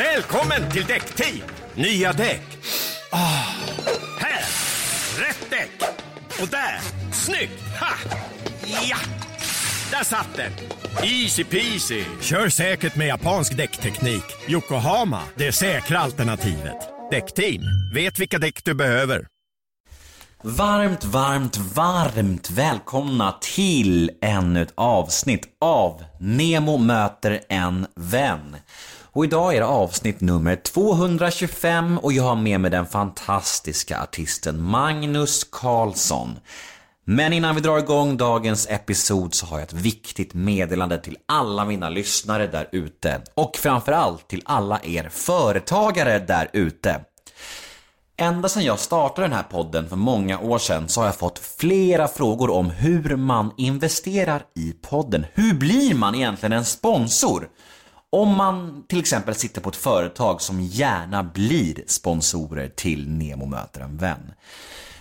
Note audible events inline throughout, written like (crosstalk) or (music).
Välkommen till Däckteam! Nya däck. Oh. här! Rätt däck! Och där! Snyggt! Ha! Ja! Där satt den! Easy peasy! Kör säkert med japansk däckteknik. Yokohama, det säkra alternativet. Däckteam, vet vilka däck du behöver. Varmt, varmt, varmt välkomna till ännu ett avsnitt av Nemo möter en vän. Och idag är det avsnitt nummer 225 och jag har med mig den fantastiska artisten Magnus Carlsson. Men innan vi drar igång dagens episod så har jag ett viktigt meddelande till alla mina lyssnare där ute. Och framförallt till alla er företagare där ute. Ända sedan jag startade den här podden för många år sedan så har jag fått flera frågor om hur man investerar i podden. Hur blir man egentligen en sponsor? Om man till exempel sitter på ett företag som gärna blir sponsorer till Nemo möter en vän.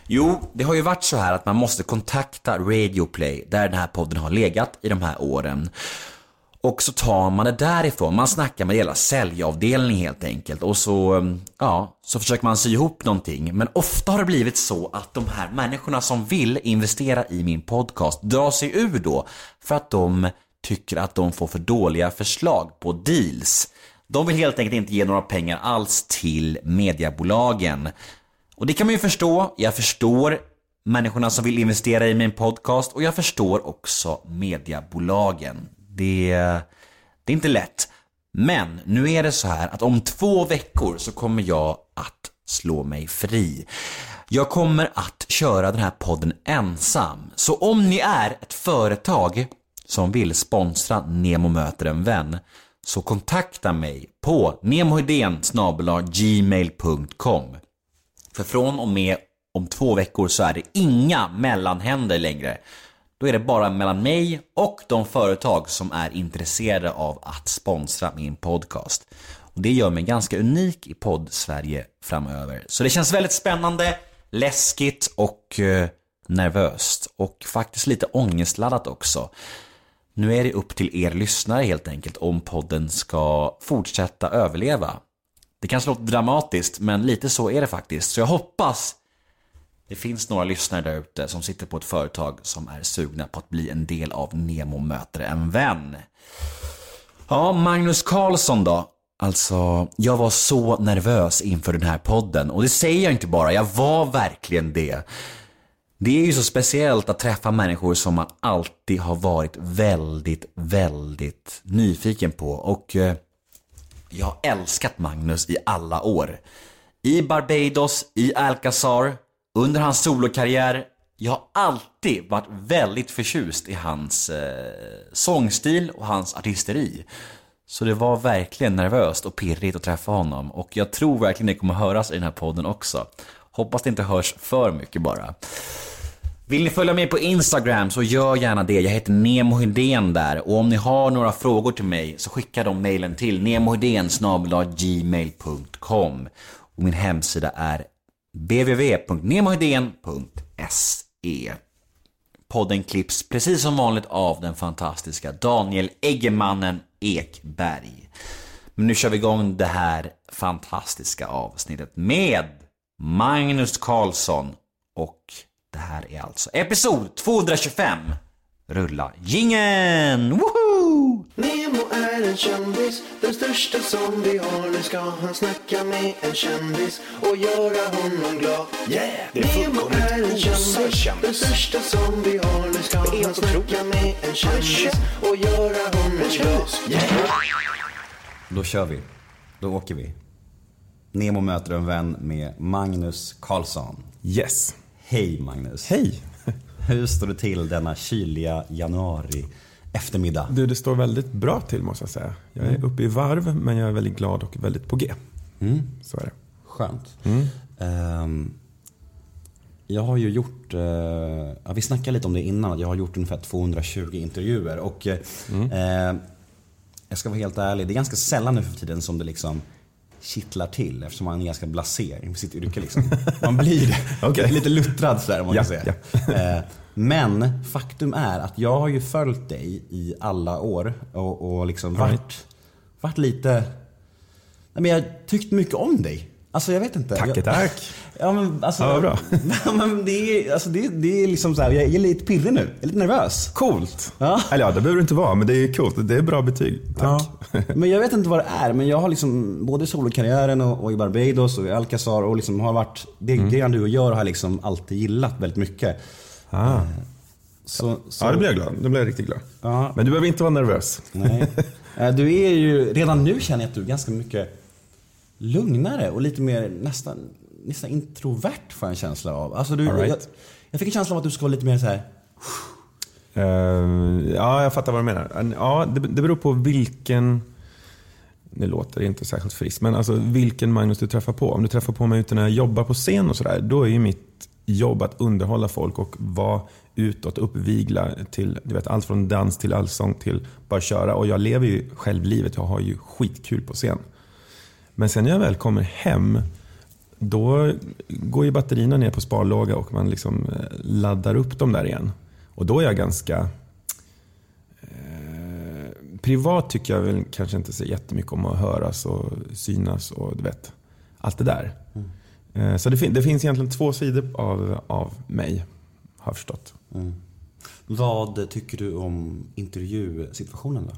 Jo, det har ju varit så här att man måste kontakta Radioplay där den här podden har legat i de här åren. Och så tar man det därifrån. Man snackar med hela säljavdelningen helt enkelt. Och så, mm, ja, så försöker man sy ihop någonting. Men ofta har det blivit så att de här människorna som vill investera i min podcast drar sig ur då. För att de tycker att de får för dåliga förslag på deals. De vill helt enkelt inte ge några pengar alls till mediebolagen. Och det kan man ju förstå. Jag förstår människorna som vill investera i min podcast och jag förstår också mediebolagen. Det, det är inte lätt. Men nu är det så här att om två veckor så kommer jag att slå mig fri. Jag kommer att köra den här podden ensam. Så om ni är ett företag som vill sponsra Nemo möter en vän så kontakta mig på nemohedén gmail.com För från och med om två veckor så är det inga mellanhänder längre. Då är det bara mellan mig och de företag som är intresserade av att sponsra min podcast. Och det gör mig ganska unik i podd-Sverige framöver. Så det känns väldigt spännande, läskigt och eh, nervöst. Och faktiskt lite ångestladdat också. Nu är det upp till er lyssnare helt enkelt om podden ska fortsätta överleva. Det kanske låter dramatiskt, men lite så är det faktiskt. Så jag hoppas det finns några lyssnare där ute som sitter på ett företag som är sugna på att bli en del av Nemo möter en vän. Ja, Magnus Carlsson då? Alltså, jag var så nervös inför den här podden och det säger jag inte bara, jag var verkligen det. Det är ju så speciellt att träffa människor som man alltid har varit väldigt, väldigt nyfiken på och eh, jag har älskat Magnus i alla år. I Barbados, i Alcazar, under hans solokarriär. Jag har alltid varit väldigt förtjust i hans eh, sångstil och hans artisteri. Så det var verkligen nervöst och pirrigt att träffa honom och jag tror verkligen det kommer höras i den här podden också. Hoppas det inte hörs för mycket bara. Vill ni följa mig på Instagram så gör gärna det. Jag heter Nemo Hedén där och om ni har några frågor till mig så skicka de mejlen till gmail.com och min hemsida är www.nemohedén.se Podden klipps precis som vanligt av den fantastiska Daniel Eggemannen Ekberg. Men nu kör vi igång det här fantastiska avsnittet med Magnus Karlsson och det här är alltså episod 225. Rulla gingen! Woho! Nemo är en kändis, den största som vi har. Nu ska han snacka med en kändis och göra honom glad. Yeah! Det är Nemo fullkomligt är en kändis, den största som vi har. Nu ska är han helt snacka otroligt. med en kändis och göra honom glad. Yeah! Då kör vi. Då åker vi. Nemo möter en vän med Magnus Karlsson. Yes. Hej Magnus. Hej! Hur står det till denna kyliga januari eftermiddag? Du, det står väldigt bra till måste jag säga. Jag är uppe i varv, men jag är väldigt glad och väldigt på G. Så är det. Skönt. Ehm, jag har ju gjort, eh, ja, vi snackade lite om det innan, jag har gjort ungefär 220 intervjuer och eh, eh, jag ska vara helt ärlig, det är ganska sällan nu för tiden som det liksom kittlar till eftersom man är ganska blasé inför sitt yrke. Liksom. Man blir. (laughs) Okej. lite luttrad sådär om man Ja, kan säga. Eh, Men faktum är att jag har ju följt dig i alla år och, och liksom All varit, varit lite Nej, men jag tyckte mycket om dig. Alltså jag vet inte. Tack, jag, tack. Ja men alltså. Ja, vad bra. (laughs) Ja, men det, är, alltså, det, det är liksom så här, jag är lite pirrig nu. Jag är lite nervös. Coolt. Ja. Eller ja, det behöver det inte vara, men det är coolt. Det är bra betyg. Tack. Ja. (laughs) Men jag vet inte vad det är. Men jag har liksom både i solokarriären och, och i Barbados och i Alcazar och liksom har varit, det Mm. grejen du gör har jag liksom alltid gillat väldigt mycket. Ah. Så, så, Ja, det blir jag glad. Det blir jag riktigt glad. Ja. Men du behöver inte vara nervös. Nej. (laughs) Eh, Du är ju, redan nu känner jag att du är ganska mycket lugnare och lite mer nästan, nästan introvert får jag en känsla av. Alltså du, right. jag, jag fick en känsla av att du ska vara lite mer så här. Eh, ja, jag fattar vad du menar. Ja, det, det beror på vilken... Nu låter det inte särskilt friskt, men alltså vilken Magnus du träffar på. Om du träffar på mig ute när jag jobbar på scen och sådär, då är ju mitt jobb att underhålla folk och vara utåt, uppvigla till du vet, allt från dans till allsång till bara köra. Och jag lever ju själv livet, jag har ju skitkul på scen. Men sen när jag väl kommer hem, då går ju batterierna ner på sparlåga och man liksom eh, laddar upp dem där igen. Och då är jag ganska... Eh, privat tycker jag väl kanske inte så jättemycket om att höras och synas och du vet, allt det där. Eh, så det, fin- det finns egentligen två sidor av, av mig, har jag förstått. Vad tycker du om intervjusituationen då?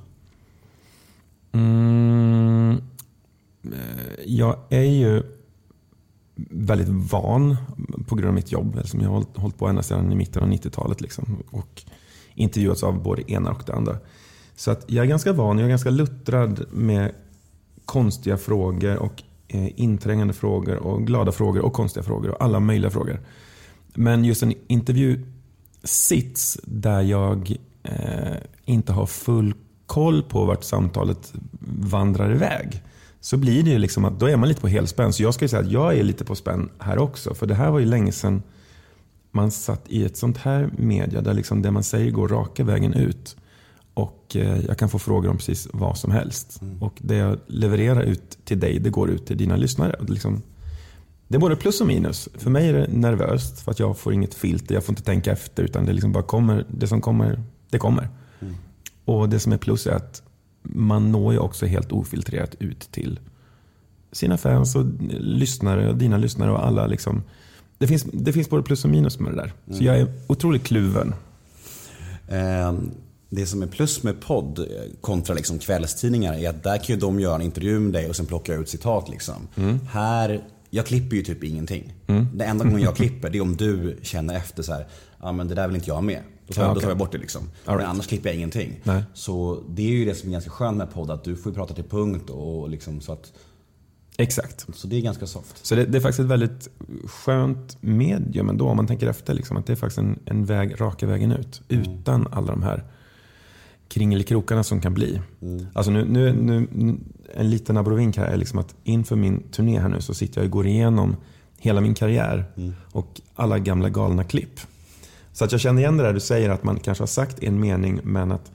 Mm, Eh, jag är ju väldigt van på grund av mitt jobb. Eftersom jag har hållit, hållit på ända sedan i mitten av 90-talet. Liksom, och intervjuats av både det ena och det andra. Så att jag är ganska van, jag är ganska luttrad med konstiga frågor och eh, inträngande frågor och glada frågor och konstiga frågor och alla möjliga frågor. Men just en intervjusits där jag eh, inte har full koll på vart samtalet vandrar iväg. Så blir det ju liksom att då är man lite på helspänn. Så jag ska säga att jag är lite på spänn här också. För det här var ju länge sedan man satt i ett sånt här media där liksom det man säger går raka vägen ut. Och eh, jag kan få frågor om precis vad som helst. Och det jag levererar ut till dig, det går ut till dina lyssnare. Och det Liksom, det är både plus och minus. För mig är det nervöst för att jag får inget filter, jag får inte tänka efter. Utan det liksom bara kommer, det som kommer, det kommer. Och det som är plus är att man når ju också helt ofiltrerat ut till sina fans och lyssnare och dina lyssnare och alla liksom. Det finns, det finns både plus och minus med det där. Så jag är otroligt kluven. Eh, det som är plus med podd eh, kontra liksom kvällstidningar är att där kan ju de göra en intervju med dig och sen plocka ut citat. Liksom. Här, jag klipper ju typ ingenting. Det enda gången jag (laughs) klipper det är om du känner efter så här, ja men det där vill inte jag med. Då tar, Ja, då okej. tar jag bort det liksom. All Men right. annars klipper jag ingenting. Nej. Så det är ju det som är ganska skönt med podd, att du får ju prata till punkt och liksom så att, Exakt. så det är ganska soft. Så det, det är faktiskt ett väldigt skönt medium ändå om man tänker efter. Liksom, att det är faktiskt en, en väg, raka vägen ut. Utan alla de här kringelikrokarna som kan bli. Alltså nu, nu, nu, en liten abrovink här är liksom att inför min turné här nu så sitter jag och går igenom hela min karriär och alla gamla galna klipp. Så att jag känner igen det där du säger att man kanske har sagt en mening men att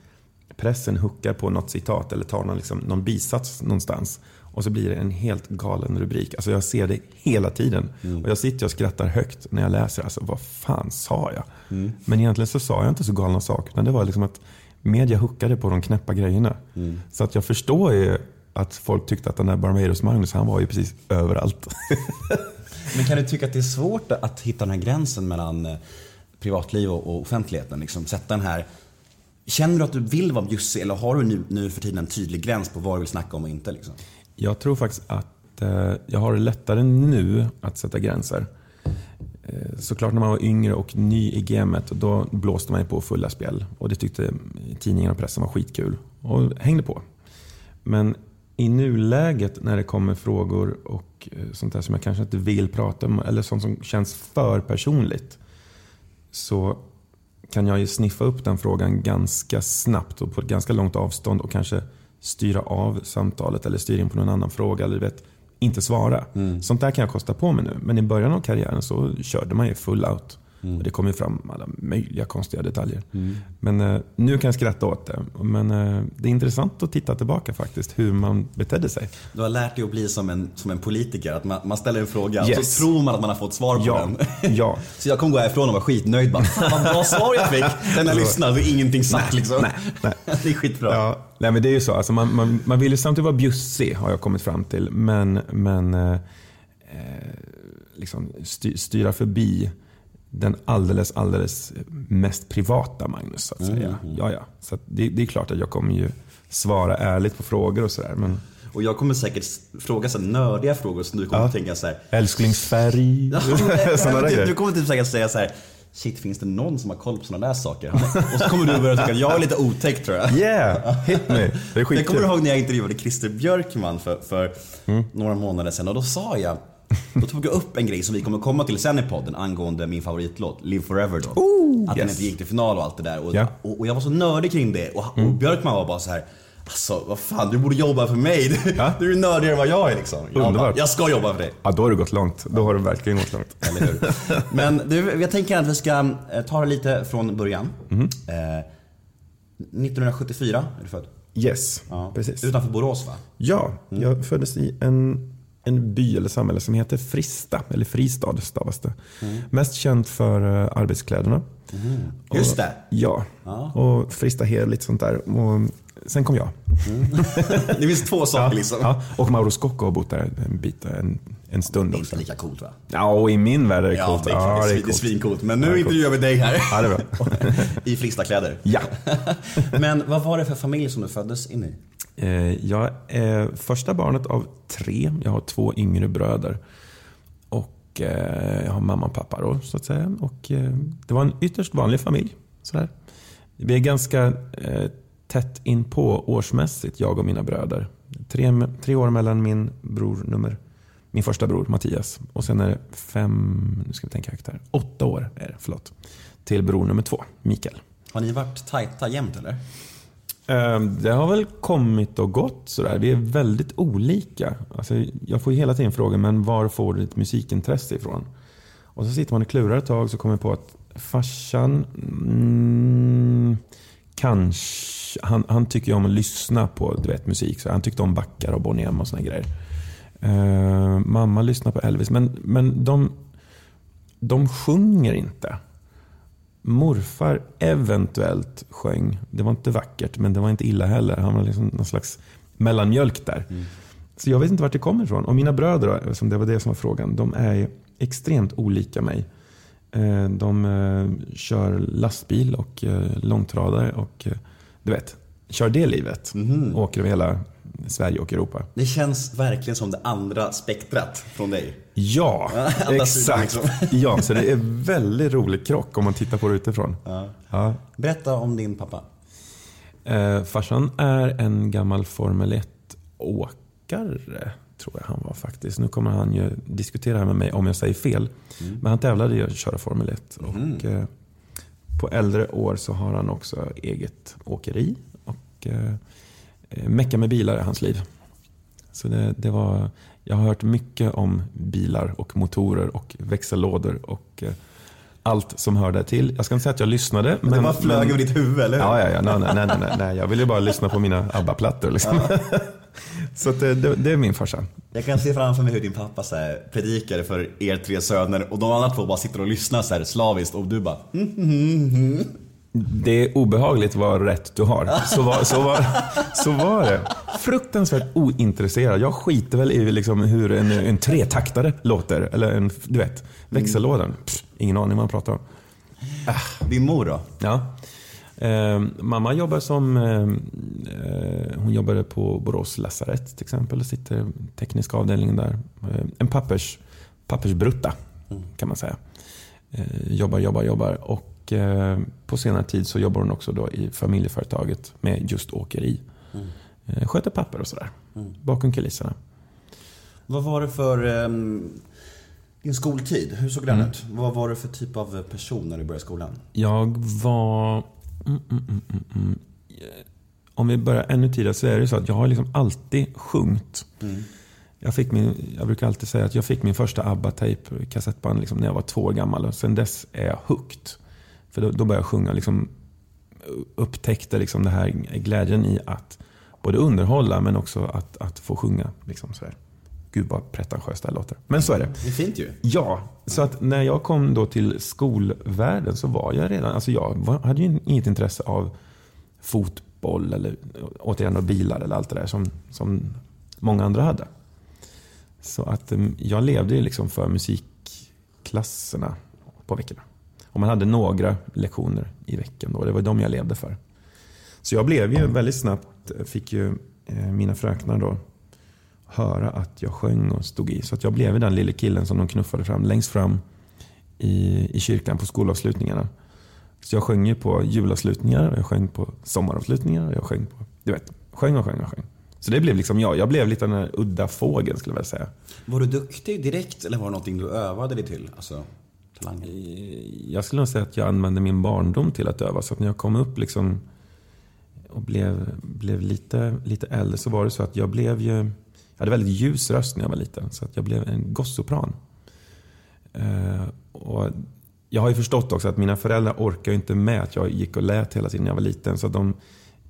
pressen huckar på något citat eller tar någon, liksom, någon bisats någonstans. Och så blir det en helt galen rubrik. Alltså jag ser det hela tiden. Och jag sitter och skrattar högt när jag läser. Alltså vad fan sa jag? Men egentligen så sa jag inte så galna saker. Utan det var liksom att media huckade på de knäppa grejerna. Så att jag förstår ju att folk tyckte att den där Barbados Magnus, han var ju precis överallt. (laughs) Men kan du tycka att det är svårt att hitta den här gränsen mellan eh, privatliv och och offentligheten? Liksom, sätta den här... Känner du att du vill vara bjussig eller har du nu, nu för tiden en tydlig gräns på vad du vill snacka om och inte? Liksom? Jag tror faktiskt att eh, jag har det lättare nu att sätta gränser. Eh, såklart när man var yngre och ny i gamet, då blåste man ju på fulla spel. Och det tyckte tidningarna och pressen var skitkul. Och hängde på. Men i nuläget när det kommer frågor och eh, sånt där som jag kanske inte vill prata om, eller sånt som känns för personligt. Så kan jag ju sniffa upp den frågan ganska snabbt och på ett ganska långt avstånd och kanske styra av samtalet eller styra in på någon annan fråga eller du vet, inte svara. Sånt där kan jag kosta på mig nu. Men i början av karriären så körde man ju full out. Och det kom ju fram alla möjliga konstiga detaljer. Men eh, nu kan jag skratta åt det. Men eh, det är intressant att titta tillbaka faktiskt, hur man betedde sig. Du har lärt dig att bli som en, som en politiker. Att man, man ställer en fråga och Yes. så tror man att man har fått svar på Ja, den. ja. (laughs) Så jag kommer gå härifrån och vara skitnöjd. Bara, Fan vad bra svar jag fick. Sen när jag lyssnade är ingenting sagt liksom. nej, nej. (laughs) Det är skitbra. Ja, nej men det är ju så. Alltså man, man, man vill ju samtidigt vara bjussig har jag kommit fram till. Men, men eh, eh, liksom sty, styra förbi den alldeles, alldeles mest privata Magnus så att säga. Ja, ja. Så det, det är klart att jag kommer ju svara ärligt på frågor och sådär. Men Och jag kommer säkert fråga så nördiga frågor som du kommer Ja. att tänka så här. älsklingsfärg, (laughs) (laughs) sådana du, du kommer typ säkert säga så här. Shit, finns det någon som har koll på sådana där saker? (laughs) Och så kommer du börja tycka att jag är lite otäck tror jag. Yeah, hit me. Det är Jag kommer skitkul. ihåg när jag intervjuade Christer Björkman för, för några månader sedan och då sa jag då tog jag upp en grej som vi kommer komma till sen i podden angående min favoritlåt, Live Forever då. att den yes. inte gick till final och allt det där. Och, Ja. och, och jag var så nördig kring det och, och Björkman var bara så här. Alltså vad fan, du borde jobba för mig. Du, (laughs) Ja. du är nördigare än vad jag är liksom. Jag, bara, jag ska jobba för dig. Ja, då har du gått långt. Då har du verkligen gått långt. Eller hur? Men du, jag tänker att vi ska eh, ta det lite från början. Mhm. Eh, 1974 är du född. Yes, Ja. precis. Utanför Borås va? Ja, jag föddes i en, en by eller samhälle som heter Frista, eller Fristad stavas det. Mest känt för eh, arbetskläderna. Just Och- det. Ja, och Frista och lite sånt där. Och sen kom jag. (laughs) Det finns två saker liksom. Ja, och Mauro Scocco har bott där en bit, en, en stund Det är också. inte lika coolt va? Ja, och i min värld är det Ja, coolt. det är, klart, det är, det är coolt. svincoolt. Men nu Ja, intervjuar vi dig här. Ja, det är bra. (laughs) I Frista-kläder. Ja. (laughs) Men vad var det för familj som du föddes in i? Eh, jag är första barnet av tre. Jag har två yngre bröder. Och eh, jag har mamma och pappa då, så att säga. Och eh, det var en ytterst vanlig familj. Sådär. Vi är ganska tätt in på årsmässigt, jag och mina bröder. Tre, tre år mellan min bror nummer, min första bror Mattias. Och sen är det fem, nu ska vi tänka högt här, åtta år är det, förlåt. Till bror nummer två, Mikael. Har ni varit tajta jämt eller? Ehm, det har väl kommit och gått sådär. Vi är väldigt olika. Alltså, jag får ju hela tiden frågan, men var får du ditt musikintresse ifrån? Och så sitter man och klurar ett tag så kommer jag på att farsan, mm, kanske, han, han tycker ju om att lyssna på du vet, musik. Så han tyckte om Backar och Bonnie M och såna grejer. Uh, mamma lyssnar på Elvis, men, men de, de sjunger inte. Morfar eventuellt sjöng. Det var inte vackert, men det var inte illa heller. Han var liksom någon slags mellanmjölk där. Så jag vet inte vart det kommer ifrån. Och mina bröder, då, som det var det som var frågan, de är extremt olika mig. Eh, De eh, kör lastbil och eh, långtradare och du vet, kör det livet. Åker över hela Sverige och Europa. Det känns verkligen som det andra spektrat från dig. Ja, (laughs) exakt. liksom. (laughs) Ja, så det är väldigt rolig krock om man tittar på det utifrån. Ja. Berätta om din pappa. Eh, farsan är en gammal Formel 1-åkare, tror jag han var faktiskt. Nu kommer han ju diskutera med mig om jag säger fel. Men han tävlade i att köra Formel 1. Och, eh, på äldre år så har han också eget åkeri. Och eh, mecka med bilar är hans liv. Så det, det var, jag har hört mycket om bilar och motorer och växellådor och eh, allt som hör där till. Jag ska inte säga att jag lyssnade. det bara flög över ditt huvud, eller hur? Ja, ja, ja. Nej, nej, nej, nej, nej. Jag vill ju bara lyssna på mina ABBA-plattor. Liksom. (laughs) Så att det, det, det är min farsa. Jag kan se framför mig hur din pappa så här, predikar för er tre söner och de andra två bara sitter och lyssnar så här slaviskt och du bara mm. Det är obehagligt vad rätt du har. Så var, så var, (laughs) så var det. Fruktansvärt ointresserad. Jag skiter väl i liksom hur en, en tretaktare låter. Eller en, du vet, växellådan. Pff, ingen aning vad man pratar om. Din mor då? Ja. Eh, mamma jobbar som, eh, eh, hon jobbade på Borås lasarett till exempel. Sitter tekniska avdelningen där. Eh, en pappers, pappersbrutta kan man säga. Eh, jobbar, jobbar, jobbar. Och eh, på senare tid så jobbar hon också då i familjeföretaget med just åkeri. Eh, sköter papper och sådär. Bakom kulisserna. Vad var det för ehm, din skoltid? Hur såg den ut? Vad var det för typ av person när du började skolan? Jag var... Mm, mm, mm, mm, mm. Om vi börjar ännu tidigare så är det så att jag har liksom alltid sjungit. Jag, fick min, jag brukar alltid säga att jag fick min första ABBA-tape, kassettband, liksom, när jag var två år gammal. Och sen dess är jag hooked. För då, då började jag sjunga. Liksom, upptäckte liksom det här glädjen i att både underhålla men också att, att få sjunga. Liksom, så här. Gud vad pretentiöst det här låter. Men så är det. Det är fint ju. Ja, så att när jag kom då till skolvärlden så var jag redan, alltså jag var, hade ju inget intresse av fotboll eller återigen bilar eller allt det där som, som många andra hade. Så att eh, jag levde ju liksom för musikklasserna på veckorna. Och man hade några lektioner i veckan då, det var de jag levde för. Så jag blev ju väldigt snabbt, fick ju eh, mina fröknar då höra att jag sjöng och stod i. Så att jag blev den lille killen som de knuffade fram längst fram i, i kyrkan på skolavslutningarna. Så jag sjöng ju på julavslutningar, och jag sjöng på sommaravslutningar och jag sjöng på, du vet, sjöng och sjöng och sjöng. Så det blev liksom jag. Jag blev lite den här udda fågeln skulle jag vilja säga. Var du duktig direkt eller var det någonting du övade dig till? Alltså, talangen? Eh, jag skulle nog säga att jag använde min barndom till att öva. Så att när jag kom upp liksom och blev, blev lite, lite äldre så var det så att jag blev ju... Jag hade väldigt ljus röst när jag var liten. Så att jag blev en gossopran. Eh, och jag har ju förstått också att mina föräldrar orkar inte med att jag gick och lät hela tiden när jag var liten. Så de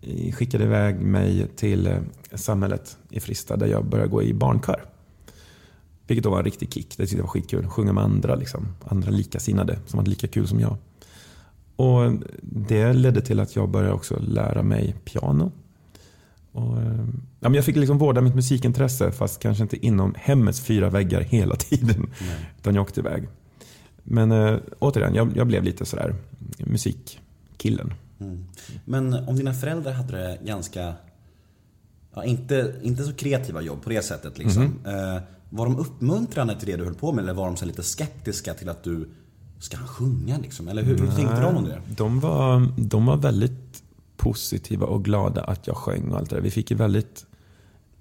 eh, skickade iväg mig till eh, samhället i Frista där jag började gå i barnkör. Vilket då var en riktig kick. Det tyckte jag var skitkul. Sjunga med andra, liksom. andra likasinnade som hade lika kul som jag. Och Det ledde till att jag började också lära mig piano. Och, eh, ja, men jag fick liksom vårda mitt musikintresse fast kanske inte inom hemmets fyra väggar hela (laughs) tiden. Nej. Utan jag åkte iväg. Men äh, återigen, jag, jag blev lite sådär musikkillen. Mm. Men om dina föräldrar hade det ganska, ja, inte, inte så kreativa jobb på det sättet liksom. Eh, var de uppmuntrande till det du höll på med eller var de så lite skeptiska till att du ska han sjunga liksom? Eller hur, hur tänkte de om det? De var, de var väldigt positiva och glada att jag sjöng och allt det där. Vi fick ju väldigt,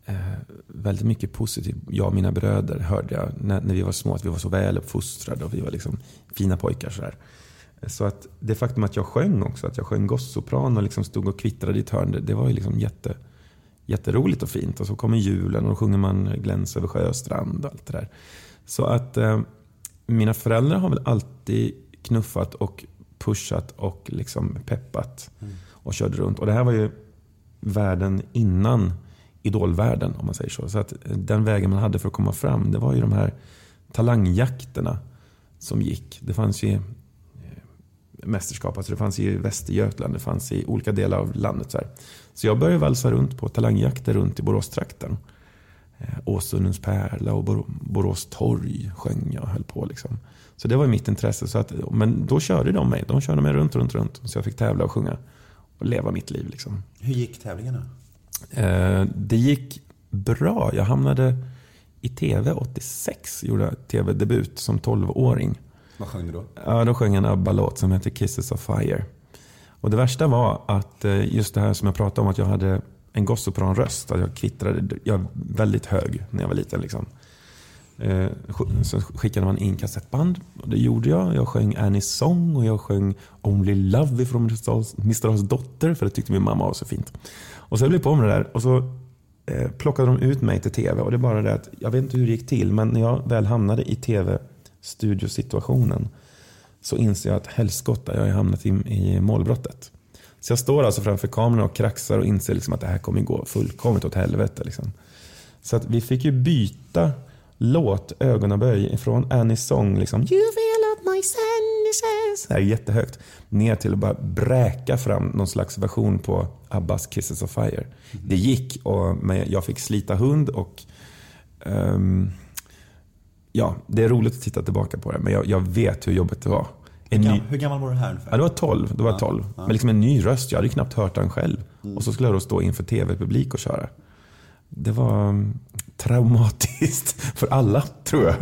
eh, väldigt mycket positivt. Jag och mina bröder hörde jag när, när vi var små att vi var så väl uppfostrade och vi var liksom fina pojkar. sådär. så att det faktum att jag sjöng också, att jag sjöng gossopran och liksom stod och kvittrade i ett hörn, det, det var ju liksom jätte, jätteroligt och fint. Och så kommer julen och då sjunger man Gläns över sjö och strand och allt det där. Så att eh, mina föräldrar har väl alltid knuffat och pushat och liksom peppat och körde runt. Och det här var ju världen innan idolvärlden om man säger så. Så att eh, den vägen man hade för att komma fram, det var ju de här talangjakterna som gick. Det fanns ju eh, mästerskap, alltså det fanns i Västergötland, det fanns i olika delar av landet. Så, här så jag började valsa runt på talangjakter runt i Boråstrakten. Eh, Åsundens pärla och Bor- Borås torg sjöng jag och höll på. Liksom. Så det var mitt intresse. Så att, men då körde de mig. De körde mig runt, runt, runt. Så jag fick tävla och sjunga och leva mitt liv. Liksom. Hur gick tävlingarna? Eh, det gick bra. Jag hamnade i TV 86. Gjorde TV-debut som 12-åring. Vad sjöng du då? Ja, då sjöng jag en ABBA-låt som heter Kisses of Fire. Och det värsta var att eh, just det här som jag pratade om att jag hade en gossopranröst. Att jag kvittrade. Jag var väldigt hög när jag var liten. Liksom. Eh, så skickade man in kassettband. Och det gjorde jag. Jag sjöng Annies Song och jag sjöng Only Love ifrån Mr. Hans dotter. För det tyckte min mamma var så fint. Och så jag blev på med det där. Och så eh, plockade de ut mig till TV. Och det är bara det att jag vet inte hur det gick till. Men när jag väl hamnade i TV-studiosituationen så inser jag att helskotta, jag har hamnat i, i målbrottet. Så jag står alltså framför kameran och kraxar och inser liksom att det här kommer gå fullkomligt åt helvete. Liksom. Så att vi fick ju byta låt, ögonaböj, från Annies sång, liksom, You fill up my sentences. Det här är jättehögt. Ner till att bara bräka fram någon slags version på Abbas Kisses of Fire. Det gick, och, men jag fick slita hund och ehm, Ja, det är roligt att titta tillbaka på det, men jag, jag vet hur jobbigt det var. En ny, Gam, hur gammal var du här ungefär? Ja, det var 12. Det var 12. Men liksom en ny röst. Jag hade knappt hört den själv. Och så skulle jag då stå inför tv-publik och köra. Det var mm, traumatiskt (laughs) för alla, tror jag.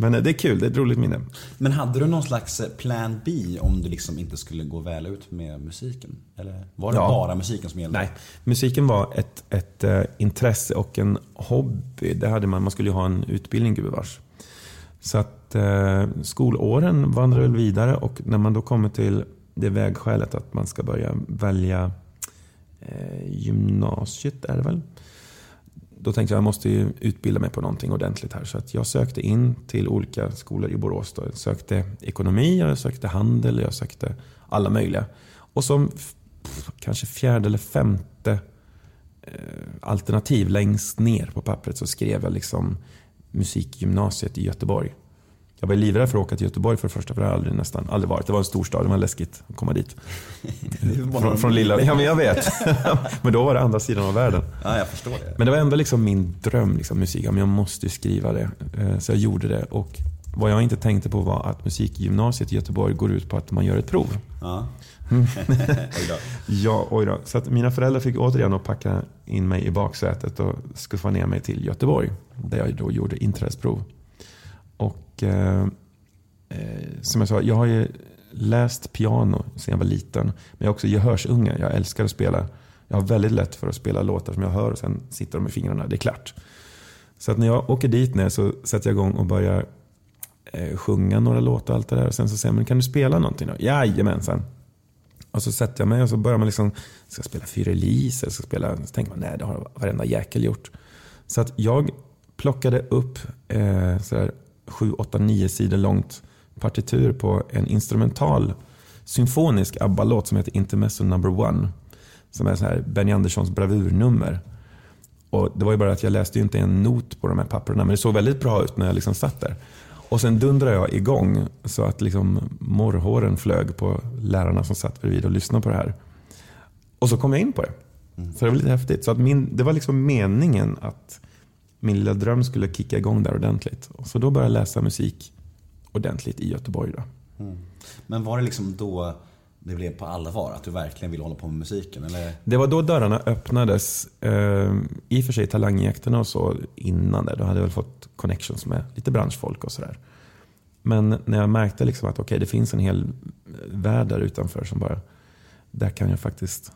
Men eh, det är kul. Det är ett roligt minne. Men hade du någon slags eh, plan B om du liksom inte skulle gå väl ut med musiken? Eller var det Ja. bara musiken som gällde? Nej, musiken var ett, ett eh, intresse och en hobby. Det hade man. Man skulle ju ha en utbildning, gubevars. Så att eh, skolåren vandrar väl vidare och när man då kommer till det vägskälet att man ska börja välja eh, gymnasiet är det väl då tänkte jag jag måste ju utbilda mig på någonting ordentligt här. Så att jag sökte in till olika skolor i Borås. Då. Jag sökte ekonomi, jag sökte handel, jag sökte alla möjliga. Och som kanske fjärde eller femte eh, alternativ längst ner på pappret så skrev jag liksom musikgymnasiet i Göteborg. Jag var livrädd för att åka till Göteborg för det första, för det har jag aldrig, nästan aldrig varit. Det var en stor stad, det var läskigt att komma dit. (laughs) Från, från lilla, ja men jag vet. (laughs) men då var det andra sidan av världen. Ja, jag förstår det. Men det var ändå liksom min dröm, liksom, musik. Men jag måste skriva det. Eh, Så jag gjorde det. Och vad jag inte tänkte på var att musikgymnasiet i Göteborg går ut på att man gör ett prov. Ja. Mm. (laughs) Oj då. Ja, oj då. Så mina föräldrar fick återigen att packa in mig i baksätet och skuffa ner mig till Göteborg. Där jag då gjorde inträdesprov. Och eh, eh, som jag sa, jag har ju läst piano sedan jag var liten. Men jag är också gehörsunge. Jag älskar att spela. Jag har väldigt lätt för att spela låtar som jag hör och sen sitter de i fingrarna. Det är klart. Så att när jag åker dit ner så sätter jag igång och börjar eh, sjunga några låtar och allt det där. Och sen så säger man, kan du spela någonting då? Jajamensan. Och så sätter jag mig och så börjar man liksom, ska jag spela Fyra Elise? Eller ska jag spela, så tänker man, nej det har varenda jäkel gjort. Så att jag plockade upp eh, sådär 7, 8, 9 sidor långt partitur på en instrumental symfonisk ABBA-låt som heter Intermezzo number one. Som är så här Benny Anderssons bravurnummer. Och det var ju bara att jag läste ju inte en not på de här papperna, men det såg väldigt bra ut när jag liksom satt där. Och sen dundrade jag igång så att liksom morrhåren flög på lärarna som satt bredvid och lyssnade på det här. Och så kom jag in på det. Så det var lite häftigt. Så att min, det var liksom meningen att min lilla dröm skulle kicka igång där ordentligt. Och så då började jag läsa musik ordentligt i Göteborg. Då. Men var det liksom då det blev på allvar? Att du verkligen ville hålla på med musiken? Eller? Det var då dörrarna öppnades. Eh, I och för sig talangjakterna och så innan det. Då hade jag väl fått connections med lite branschfolk och sådär. Men när jag märkte liksom att okay, det finns en hel värld där utanför som bara, där kan jag faktiskt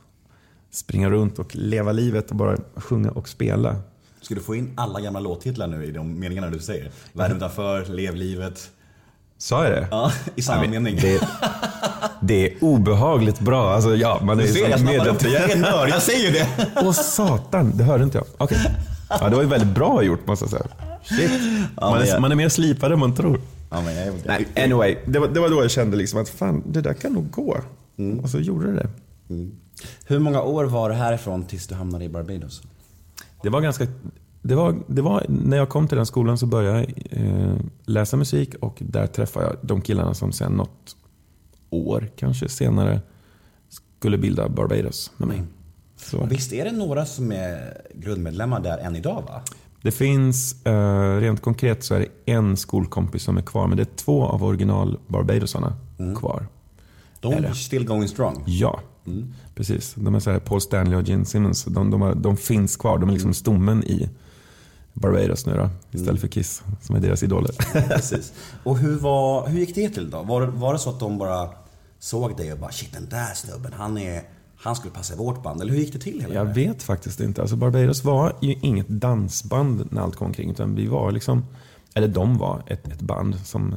springa runt och leva livet och bara sjunga och spela. Ska du få in alla gamla låttitlar nu i de meningarna du säger? Världen utanför, Lev livet. Sa jag det? Ja, i samma mening. Det, det är obehagligt bra. Alltså, ja, man är Du ser, jag ju så snappar upp det. Jag är en nörd, jag säger ju det. Åh satan, det hörde inte jag. Okej. Ja, det var ju väldigt bra gjort måste jag säga. Shit. Man är, jag- man är mer slipad än man tror. Ja, jag, Nej, anyway. Det var, det var då jag kände liksom att fan, det där kan nog gå. Och så gjorde det det. Hur många år var det härifrån tills du hamnade i Barbados? Det var ganska... Det var, det var, när jag kom till den skolan så började jag eh, läsa musik och där träffade jag de killarna som sen något år kanske senare skulle bilda Barbados med mig. Så. Visst är det några som är grundmedlemmar där än idag va? Det finns, eh, rent konkret så är det en skolkompis som är kvar, men det är två av original Barbadosarna kvar. De Är still going strong. Ja, precis. De är så här Paul Stanley och Gene Simmons. De, de, har, de finns kvar. De är liksom stommen i Barbados nu då, istället för Kiss som är deras idoler. (laughs) Precis. Och hur, var, hur gick det till då? Var, det- var det så att de bara såg dig och bara shit den där snubben, han, är, han skulle passa i vårt band? Eller hur gick det till hela Jag det? vet faktiskt inte. Alltså Barbados var ju inget dansband när allt kom omkring. Utan vi var liksom, eller de var ett, ett band som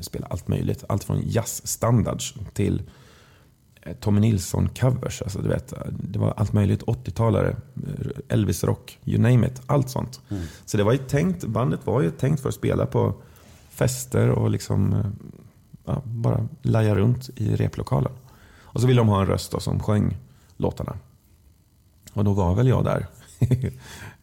spelade allt möjligt. Allt från jazzstandards till Tommy Nilsson-covers. Alltså, du vet, det var allt möjligt. 80-talare, eh, Elvis-rock, you name it. Allt sånt. Så det var ju tänkt, bandet var ju tänkt för att spela på fester och liksom eh, ja, bara laja runt i replokalen. Och så ville de ha en röst då, som sjöng låtarna. Och då var väl jag där. (laughs)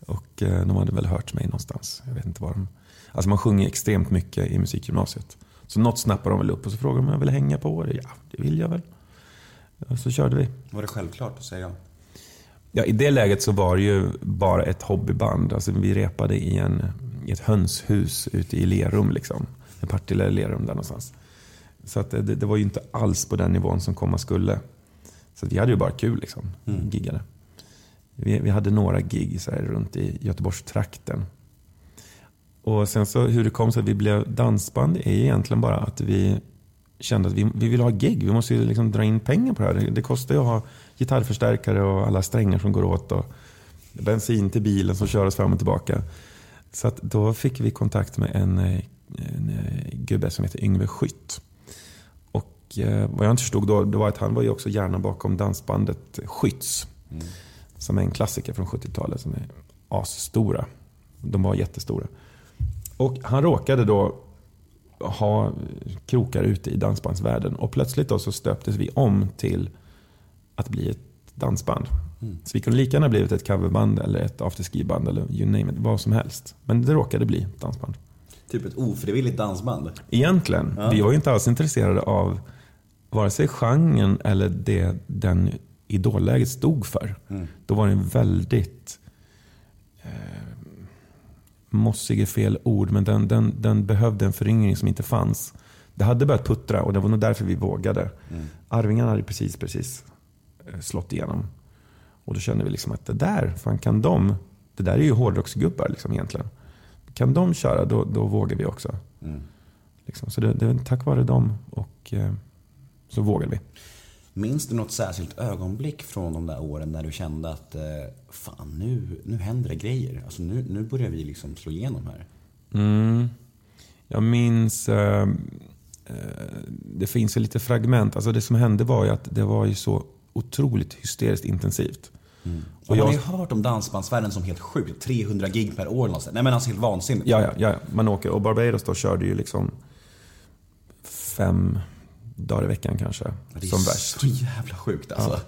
och eh, de hade väl hört mig någonstans. Jag vet inte var de... Alltså man sjunger extremt mycket i musikgymnasiet. Så något snappade de väl upp och så frågade de om jag ville hänga på det. Ja, det vill jag väl. Och så körde vi. Var det självklart att säga? Ja, I det läget så var det ju bara ett hobbyband. Alltså, vi repade i, en, i ett hönshus ute i Lerum. Liksom. En Partille Lerum där någonstans. Så att det, det var ju inte alls på den nivån som komma skulle. Så vi hade ju bara kul liksom. Giggade. Vi, vi hade några gig så här, runt i Göteborgstrakten. Och sen så hur det kom sig att vi blev dansband är egentligen bara att vi kände att vi, vi vill ha gig. Vi måste ju liksom dra in pengar på det här. Det, det kostar ju att ha gitarrförstärkare och alla strängar som går åt. Och bensin till bilen som kör oss fram och tillbaka. Så att då fick vi kontakt med en, en eh, gubbe som heter Yngve Skytt. Och eh, vad jag inte förstod då, det var att han var ju också hjärnan bakom dansbandet Skytts. Som är en klassiker från 70-talet som är asstora. De var jättestora. Och han råkade då ha krokar ute i dansbandsvärlden. Och plötsligt då så stöptes vi om till att bli ett dansband. Så vi kunde lika gärna blivit ett coverband eller ett afterski-band eller you name it, vad som helst. Men det råkade bli ett dansband. Typ ett ofrivilligt dansband. Egentligen, vi var ju inte alls intresserade av vare sig genren eller det den idolläget stod för. Då var det en väldigt eh, mossig är fel ord, men den, den, den behövde en föryngring som inte fanns. Det hade börjat puttra och det var nog därför vi vågade. Arvingarna hade precis, precis eh, slått igenom. Och då kände vi liksom att det där, fan kan de, det där är ju hårdrocksgubbar liksom egentligen. Kan de köra, då, då vågar vi också. Liksom. Så det, det tack vare dem och eh, så vågade vi. Minns du något särskilt ögonblick från de där åren när du kände att eh, fan nu, nu händer det grejer. Alltså nu, nu börjar vi liksom slå igenom här. Mm. Jag minns, eh, eh, det finns ju lite fragment. Alltså det som hände var ju att det var ju så otroligt hysteriskt intensivt. Och Och har jag, ni hört om dansbandsvärlden som helt sjukt? 300 gig per år någonstans. Nej men alltså helt vansinnigt. ja, ja, ja, man åker. Och Barbados då körde ju liksom fem dagar i veckan kanske. Det är Som värst. så jävla sjukt alltså.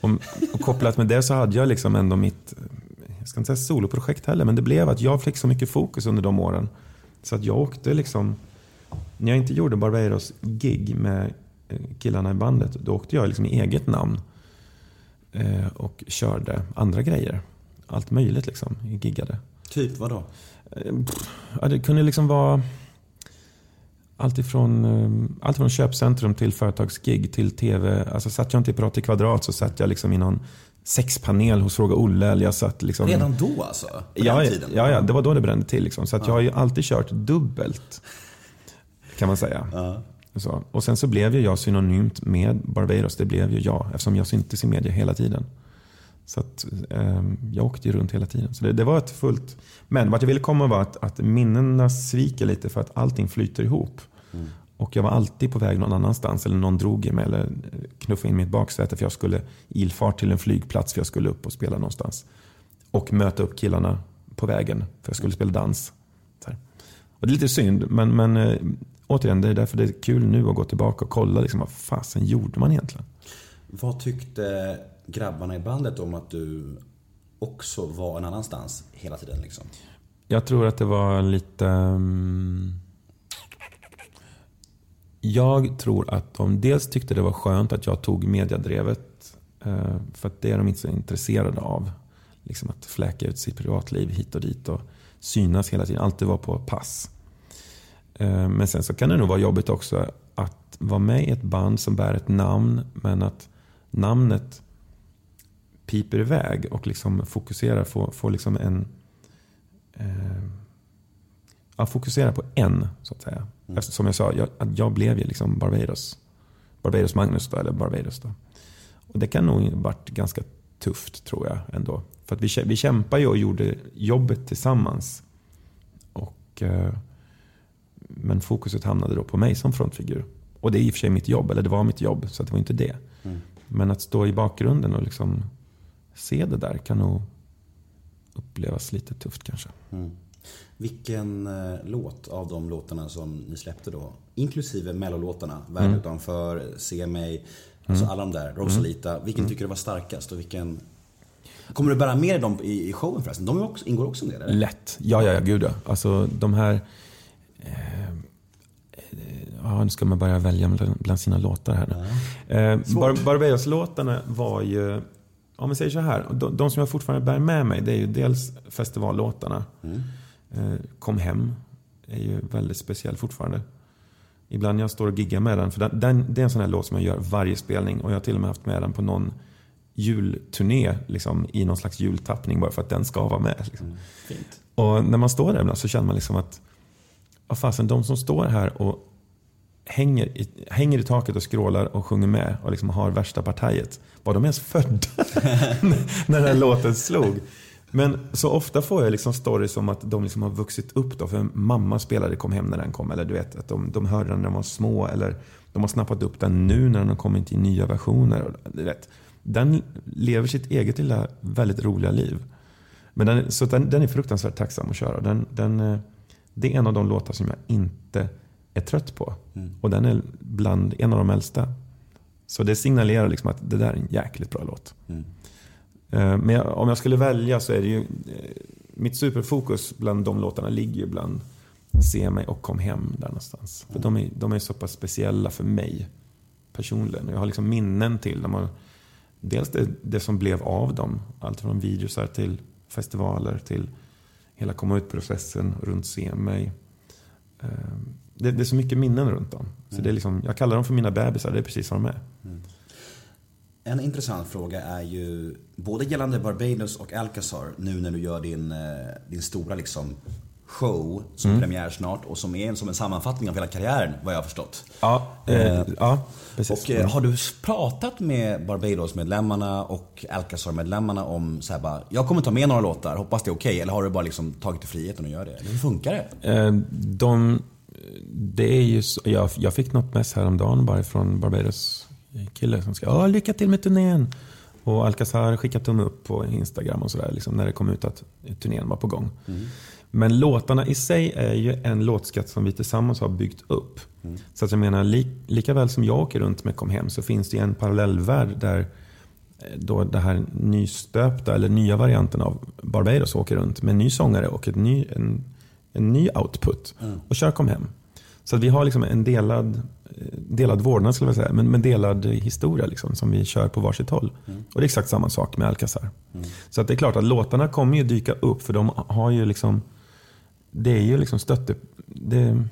Och, och kopplat med det så hade jag liksom ändå mitt, jag ska inte säga soloprojekt heller, men det blev att jag fick så mycket fokus under de åren. Så att jag åkte liksom, när jag inte gjorde Barbados gig med eh, killarna i bandet, då åkte jag liksom i eget namn. Eh, och körde andra grejer. Allt möjligt liksom, giggade. Typ vadå? Eh, Ja, det kunde liksom vara allt ifrån, eh, allt från köpcentrum till företagsgig till tv. Alltså satt jag inte i Prat i kvadrat så satt jag liksom i någon sexpanel hos Fråga Olle. Eller jag satt liksom, Redan då alltså? På ja, den tiden? ja, ja, det var då det brände till. Liksom. Så att jag har ju alltid kört dubbelt. Kan man säga. Ja. Så. Och sen så blev ju jag synonymt med Barbados. Det blev ju jag eftersom jag syntes i media hela tiden. Så att, eh, jag åkte ju runt hela tiden. Så det, det var ett fullt... Men vart jag ville komma var att, att minnena sviker lite för att allting flyter ihop. Och jag var alltid på väg någon annanstans. Eller någon drog i mig eller knuffade in mitt baksäte för jag skulle ilfart till en flygplats för jag skulle upp och spela någonstans. Och möta upp killarna på vägen för jag skulle spela dans. Och det är lite synd, men, men eh, återigen, det är därför det är kul nu att gå tillbaka och kolla liksom, vad fasen gjorde man egentligen? Vad tyckte grabbarna i bandet om att du också var en annanstans hela tiden liksom? Jag tror att det var lite... Mm, jag tror att de dels tyckte det var skönt att jag tog mediadrevet. Eh, för att det är de inte så intresserade av. Liksom att fläka ut sitt privatliv hit och dit och synas hela tiden. Alltid vara på pass. Eh, men sen så kan det nog vara jobbigt också att vara med i ett band som bär ett namn men att namnet piper iväg och liksom fokuserar, får, får liksom en eh, ja, fokusera på en, så att säga. Eftersom som jag sa, jag, att jag blev ju liksom Barbados. Barbados Magnus då, eller Barbados då. Och det kan nog varit ganska tufft tror jag ändå. För att vi, vi kämpade ju och gjorde jobbet tillsammans. Och, eh, men fokuset hamnade då på mig som frontfigur. Och det är i och för sig mitt jobb, eller det var mitt jobb, så det var inte det. Men att stå i bakgrunden och liksom se det där kan nog upplevas lite tufft kanske. Vilken eh, låt av de låtarna som ni släppte då, inklusive mellolåtarna, Världen utanför, Se mig, alltså alla de där, Rosalita. Vilken tycker du var starkast och vilken... Kommer du bära med dem i, i showen förresten? De också, ingår också del eller? Lätt. Ja, ja, ja, gud ja. Alltså de här... Eh, eh, ja, nu ska man börja välja bland, sina låtar här nu. Eh, Bar- Barbados-låtarna var ju... Om vi säger så här. De, de som jag fortfarande bär med mig, det är ju dels festivallåtarna. Eh, Kom hem är ju väldigt speciell fortfarande. Ibland när jag står och giggar med den, för den, den, det är en sån här låt som jag gör varje spelning. Och jag har till och med haft med den på någon julturné liksom, i någon slags jultappning bara för att den ska vara med. Liksom. Fint. Och när man står där ibland så känner man liksom att vad fasen, de som står här och hänger i, hänger i taket och skrålar och sjunger med och liksom har värsta partiet. Var de ens födda (laughs) när den här låten slog? Men så ofta får jag liksom stories om att de liksom har vuxit upp då. För mamma spelade Kom hem när den kom. Eller du vet, att de, de hörde den när de var små. Eller de har snappat upp den nu när den har kommit i nya versioner. Du vet, den lever sitt eget lilla väldigt roliga liv. Men den, så den, den är fruktansvärt tacksam att köra. Den, den, eh, det är en av de låtar som jag inte är trött på. Och den är bland en av de äldsta. Så det signalerar liksom att det där är en jäkligt bra låt. Eh, Men jag, om jag skulle välja så är det ju... eh, Mitt superfokus bland de låtarna ligger ju bland Se mig och Kom hem där någonstans. För de är, de är så pass speciella för mig personligen. Jag har liksom minnen till dem. Dels det, det som blev av dem. Allt från videosar till festivaler till hela komma ut-processen runt Se mig. Eh, Det, det är så mycket minnen runt dem. Så det är liksom, jag kallar dem för mina bebisar, det är precis vad de är. En intressant fråga är ju både gällande Barbados och Alcazar nu när du gör din, eh, din stora liksom show som Mm. premiär snart och som är som en sammanfattning av hela karriären vad jag har förstått. Ja, eh, ja precis. Och eh, har du pratat med Barbados-medlemmarna och Alcazar-medlemmarna om så här bara, jag kommer ta med några låtar, hoppas det är okej. Eller har du bara liksom tagit dig friheten att göra det? Eller hur funkar det? Eh, De, det är ju så, jag, jag fick något mess häromdagen bara från Barbados kille som ska "Ja, lycka till med turnén. Och Alcazar skickat tumme upp på Instagram och sådär liksom, när det kom ut att turnén var på gång. Men låtarna i sig är ju en låtskatt som vi tillsammans har byggt upp. Så att jag menar, li, lika väl som jag åker runt med Kom Hem så finns det en parallellvärld där eh, då det här nystöpta eller nya varianten av Barbados åker runt med en ny sångare och ett ny, en, en ny output och kör Kom Hem. Så att vi har liksom en delad, eh, delad vårdnad skulle jag säga, men, men delad historia liksom, som vi kör på varsitt håll. Och det är exakt samma sak med Alcazar. Så att det är klart att låtarna kommer ju dyka upp för de har ju liksom, det är ju liksom stötte, det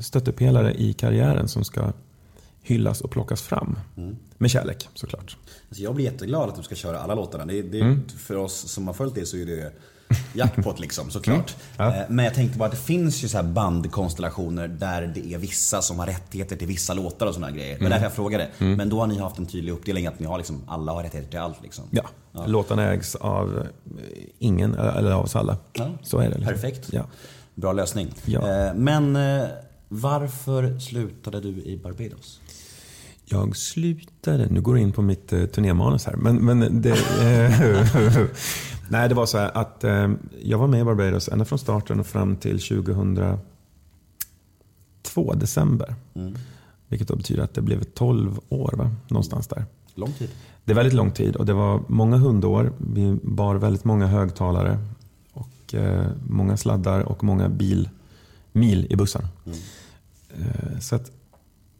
stöttepelare i karriären som ska hyllas och plockas fram. Med kärlek såklart. Alltså jag blir jätteglad att du ska köra alla låtarna. Det, det, Mm. För oss som har följt det så är det jackpot liksom, såklart. Mm. Ja. Eh, Men jag tänkte bara att det finns ju så här bandkonstellationer där det är vissa som har rättigheter till vissa låtar och sådana grejer. Det Mm. var därför jag frågade. Men då har ni haft en tydlig uppdelning att ni har liksom, alla har rättigheter till allt liksom. Ja, låtarna ägs av eh, ingen, eller av oss alla. Ja. Så är det. Liksom. Perfekt. Ja. Bra lösning. Ja. Eh, Men eh, varför slutade du i Barbados? Jag slutade, nu går jag in på mitt eh, turnémanus här, men, men det, eh, (laughs) nej, det var så här att eh, jag var med i Barbados ända från starten och fram till 2002, december. Vilket då betyder att det blev 12 år, va? någonstans där. Lång tid. Det är väldigt lång tid och det var många hundår. Vi bar väldigt många högtalare och eh, många sladdar och många bilmil i bussen. Eh, så att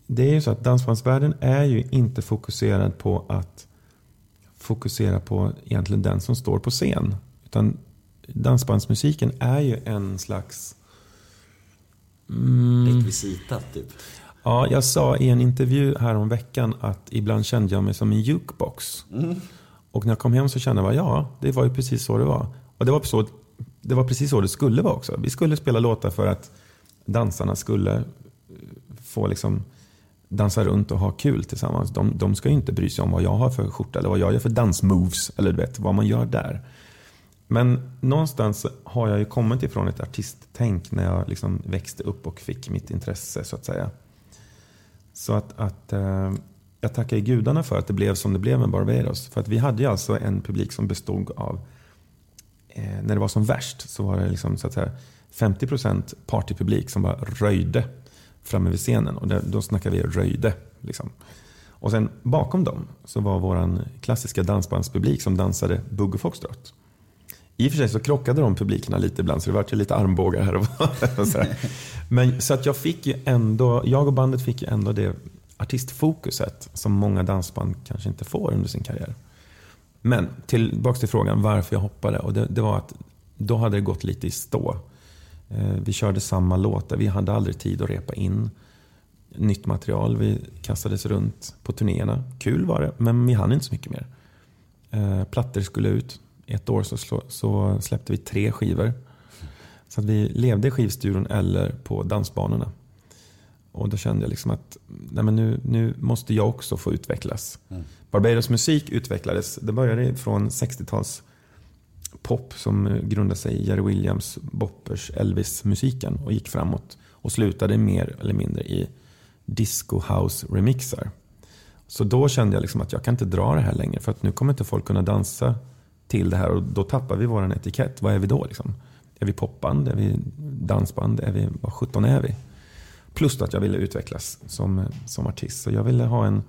det är ju så att dansbandsvärlden är ju inte fokuserad på att fokusera på egentligen den som står på scen. Utan dansbandsmusiken är ju en slags Mm. Rekvisita typ. Ja, jag sa i en intervju här om veckan att ibland kände jag mig som en jukebox. Och när jag kom hem så kände jag, ja, det var ju precis så det var. Och det var, så, det var precis så det skulle vara också. Vi skulle spela låtar för att dansarna skulle få liksom dansa runt och ha kul tillsammans. De, de ska ju inte bry sig om vad jag har för skjorta eller vad jag gör för dansmoves eller du vet, vad man gör där. Men någonstans har jag ju kommit ifrån ett artisttänk när jag liksom växte upp och fick mitt intresse så att säga. Så att, att eh, jag tackar gudarna för att det blev som det blev med Barbados. För att vi hade ju alltså en publik som bestod av, eh, när det var som värst så var det liksom så att säga 50% partypublik som bara röjde framme vid scenen. Och då snackar vi röjde. Liksom. Och sen bakom dem så var våran klassiska dansbandspublik som dansade bugg och foxtrot. I och för sig så krockade de publikerna lite ibland så det var ju lite armbågar här och var. (laughs) Men så att jag fick ju ändå, jag och bandet fick ju ändå det artistfokuset som många dansband kanske inte får under sin karriär. Men tillbaks till frågan varför jag hoppade. Och det, det var att då hade det gått lite i stå. Eh, Vi körde samma låtar, vi hade aldrig tid att repa in nytt material. Vi kastades runt på turnéerna. Kul var det, men vi hann inte så mycket mer. Eh, Plattor skulle ut. Ett år så, släppte vi tre skivor. Så att vi levde i skivstudion eller på dansbanorna. Och då kände jag liksom att nej men nu, nu måste jag också få utvecklas. Barbados musik utvecklades. Det började från 60-tals pop som grundade sig i Jerry Williams, Boppers, Elvis-musiken och gick framåt. Och slutade mer eller mindre i disco house remixar. Så då kände jag liksom att jag kan inte dra det här längre för att nu kommer inte folk kunna dansa till det här och då tappar vi vår etikett. Vad är vi då? Liksom? Är vi popband? Är vi dansband? Är vi, vad sjutton är vi? Plus att jag ville utvecklas som, som artist. Så jag ville ha en,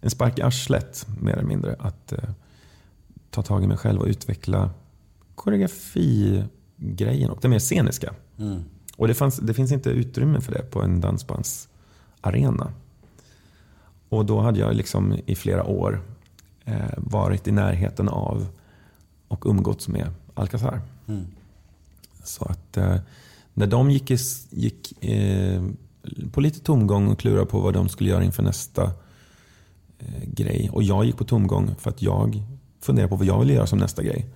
en spark i arslet mer eller mindre. Att eh, ta tag i mig själv och utveckla koreografigrejen och det mer sceniska. Och det, fanns, det finns inte utrymme för det på en dansbandsarena. Och då hade jag liksom i flera år eh, varit i närheten av och umgåtts med Alcazar. Så att eh, när de gick, i, gick eh, på lite tomgång och klurade på vad de skulle göra inför nästa eh, grej. Och jag gick på tomgång för att jag funderade på vad jag ville göra som nästa grej.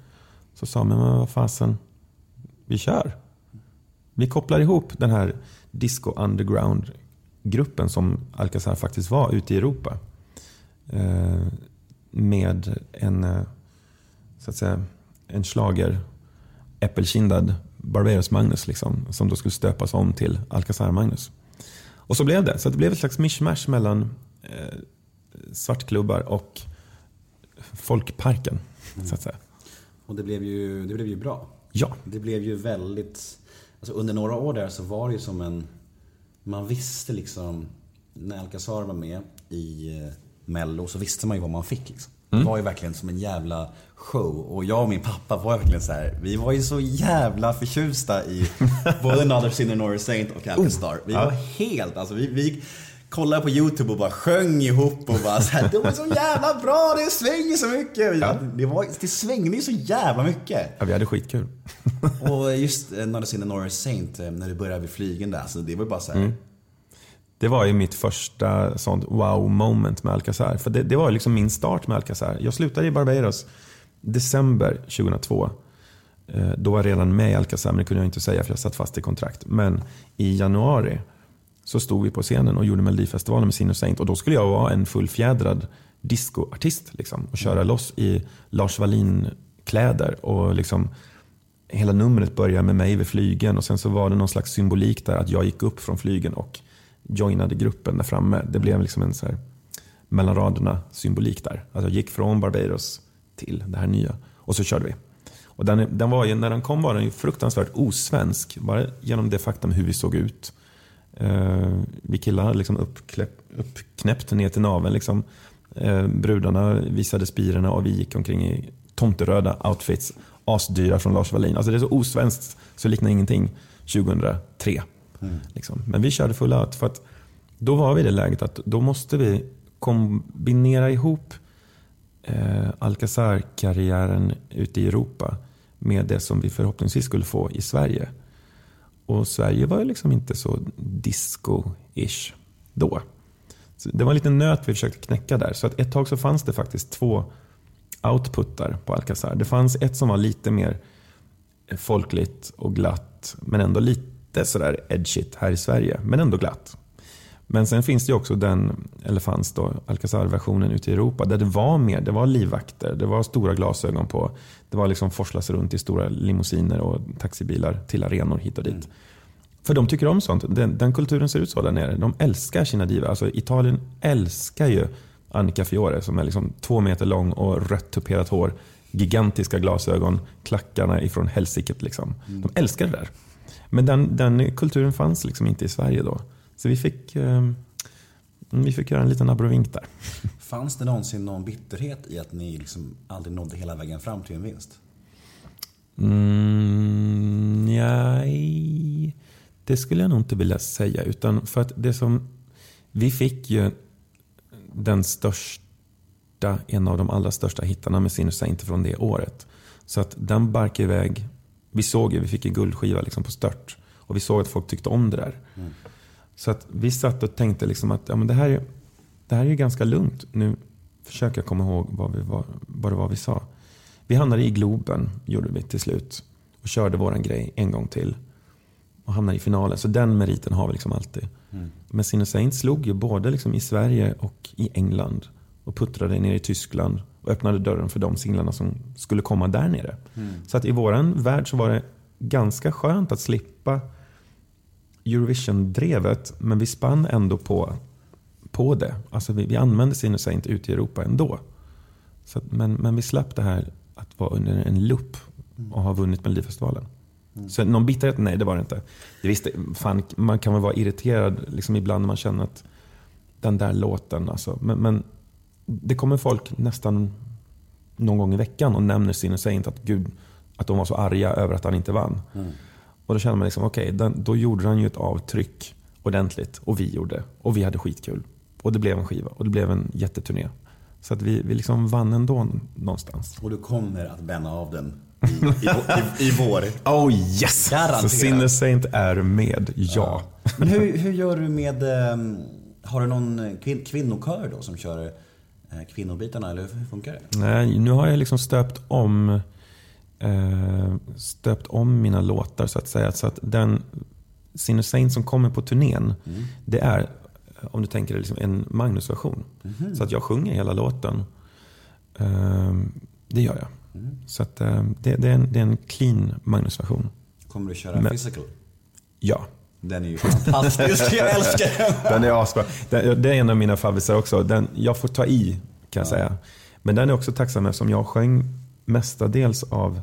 Så sa man, men vad fasen, vi kör. Vi kopplar ihop den här disco underground gruppen som Alcazar faktiskt var ute i Europa. Eh, med en, eh, så att säga, en slager äppelkindad Barberos-Magnus liksom, som då skulle stöpas om till Alcazar Magnus. Och så blev det. Så det blev ett slags mishmash mellan eh, svartklubbar och folkparken. Så att säga. Och det blev ju, det blev ju bra. Ja. Det blev ju väldigt... Alltså under några år där så var det ju som en... Man visste liksom... När Alcazar var med i eh, Mello så visste man ju vad man fick liksom. Det var ju verkligen som en jävla show. Och jag och min pappa var verkligen så här. Vi var ju så jävla förtjusta i (laughs) både Another Sinner Nor Saint och Alcazar. Vi var helt, alltså vi, vi kollade på YouTube och bara sjöng ihop och bara så här, De är så jävla bra, det svänger så mycket. Ja. Det, var, det svängde ju så jävla mycket. ja, vi hade skitkul. (laughs) Och just eh, Another Sinner Nor a Saint, eh, när det började vid flygen där, så det var ju bara så här. Det var ju mitt första sånt wow moment med Alcazar. För det, det var liksom min start med Alcazar. Jag slutade i Barbados december 2002. Eh, Då var jag redan med i Alcazar, men det kunde jag inte säga för jag satt fast i kontrakt. Men i januari så stod vi på scenen och gjorde Melodifestivalen med Sinus Saint. Och då skulle jag vara en fullfjädrad discoartist liksom, och köra loss i Lars Wallin-kläder. Och liksom, hela numret började med mig vid flygen och sen så var det någon slags symbolik där att jag gick upp från flygen och joinade gruppen där framme. Det blev liksom en så här mellan raderna symbolik där. Alltså jag gick från Barbados till det här nya och så körde vi. Och den, den var ju, när den kom var den ju fruktansvärt osvensk, bara genom det faktum hur vi såg ut. Eh, vi killar hade liksom uppkläpp, uppknäppt ner till naveln. Liksom. Eh, brudarna visade spirorna och vi gick omkring i tomteröda outfits. Asdyra från Lars Wallin. Alltså det är så osvenskt så det liknar ingenting 2003. Liksom. Men vi körde full out för att då var vi i det läget att då måste vi kombinera ihop eh, Alcazar-karriären ute i Europa med det som vi förhoppningsvis skulle få i Sverige. Och Sverige var ju liksom inte så disco-ish då. Så det var en liten nöt vi försökte knäcka där. Så att ett tag så fanns det faktiskt två outputtar på Alcazar. Det fanns ett som var lite mer eh, folkligt och glatt, men ändå lite sådär edgigt här i Sverige, men ändå glatt. Men sen finns det ju också den, eller fanns då, Alcazar-versionen ute i Europa där det var mer, det var livvakter, det var stora glasögon på. Det var liksom forslas runt i stora limousiner och taxibilar till arenor hit och dit. För de tycker om sånt. Den, den kulturen ser ut så där nere. De älskar sina diva. Alltså Italien älskar ju Annika Fiore som är liksom två meter lång och rött tuperat hår. Gigantiska glasögon, klackarna ifrån helsiket. Liksom. De älskar det där. Men den, den kulturen fanns liksom inte i Sverige då. Så vi fick, eh, vi fick göra en liten abrovink där. (laughs) Fanns det någonsin någon bitterhet i att ni liksom aldrig nådde hela vägen fram till en vinst? Mm, nej, det skulle jag nog inte vilja säga. Utan för att det som... Vi fick ju den största, en av de allra största hittarna med Sinus Saint från det året. Så att den barkade iväg. Vi såg ju, vi fick en guldskiva liksom på stört. Och vi såg att folk tyckte om det där. Så att vi satt och tänkte liksom att ja, men det, här är, det här är ju ganska lugnt. Nu försöker jag komma ihåg vad, vi var, vad det var vi sa. Vi hamnade i Globen, gjorde vi till slut. Och körde våran grej en gång till. Och hamnade i finalen. Så den meriten har vi liksom alltid. Men Sin Saint slog ju både liksom i Sverige och i England. Och puttrade ner i Tyskland. Och öppnade dörren för de singlarna som skulle komma där nere. Så att i våran värld så var det ganska skönt att slippa Eurovision-drevet. Men vi spann ändå på, på det. Alltså vi, vi använde Sin Saint ute i Europa ändå. Så att, men, men vi slapp det här att vara under en lupp och ha vunnit Melodifestivalen. Så någon bitterhet? Nej, det var det inte. Det visste, fan, man kan väl vara irriterad liksom ibland när man känner att den där låten, alltså. Men, men det kommer folk nästan någon gång i veckan och nämner Sinner Saint att, gud, att de var så arga över att han inte vann. Och då känner man liksom, okej, okay, då gjorde han ju ett avtryck ordentligt och vi gjorde. Och vi hade skitkul. Och det blev en skiva och det blev en jätteturné. Så att vi, vi liksom vann ändå någonstans. Och du kommer att bänna av den i, (laughs) i, i, i vår. Oh yes! Garanterat. Så Sinner Saint är med, ja. Men hur, hur gör du med, um, har du någon kvin, kvinnokör då som kör uh, kvinnobitarna eller hur funkar det? Nej, nu har jag liksom stöpt om stöpt om mina låtar så att säga. Så att den Sinner Saint som kommer på turnén, mm. det är om du tänker dig liksom en Magnus-version. Mm. Så att jag sjunger hela låten. Uh, det gör jag. Mm. Så att, det, det, är en, det är en clean Magnus-version. Kommer du köra Men, physical? Ja. Den är ju (laughs) fantastisk, jag älskar den. den är asbra. Den, det är en av mina favvisar också. Den, jag får ta i, kan jag ja. säga. Men den är också tacksam eftersom jag sjöng mestadels av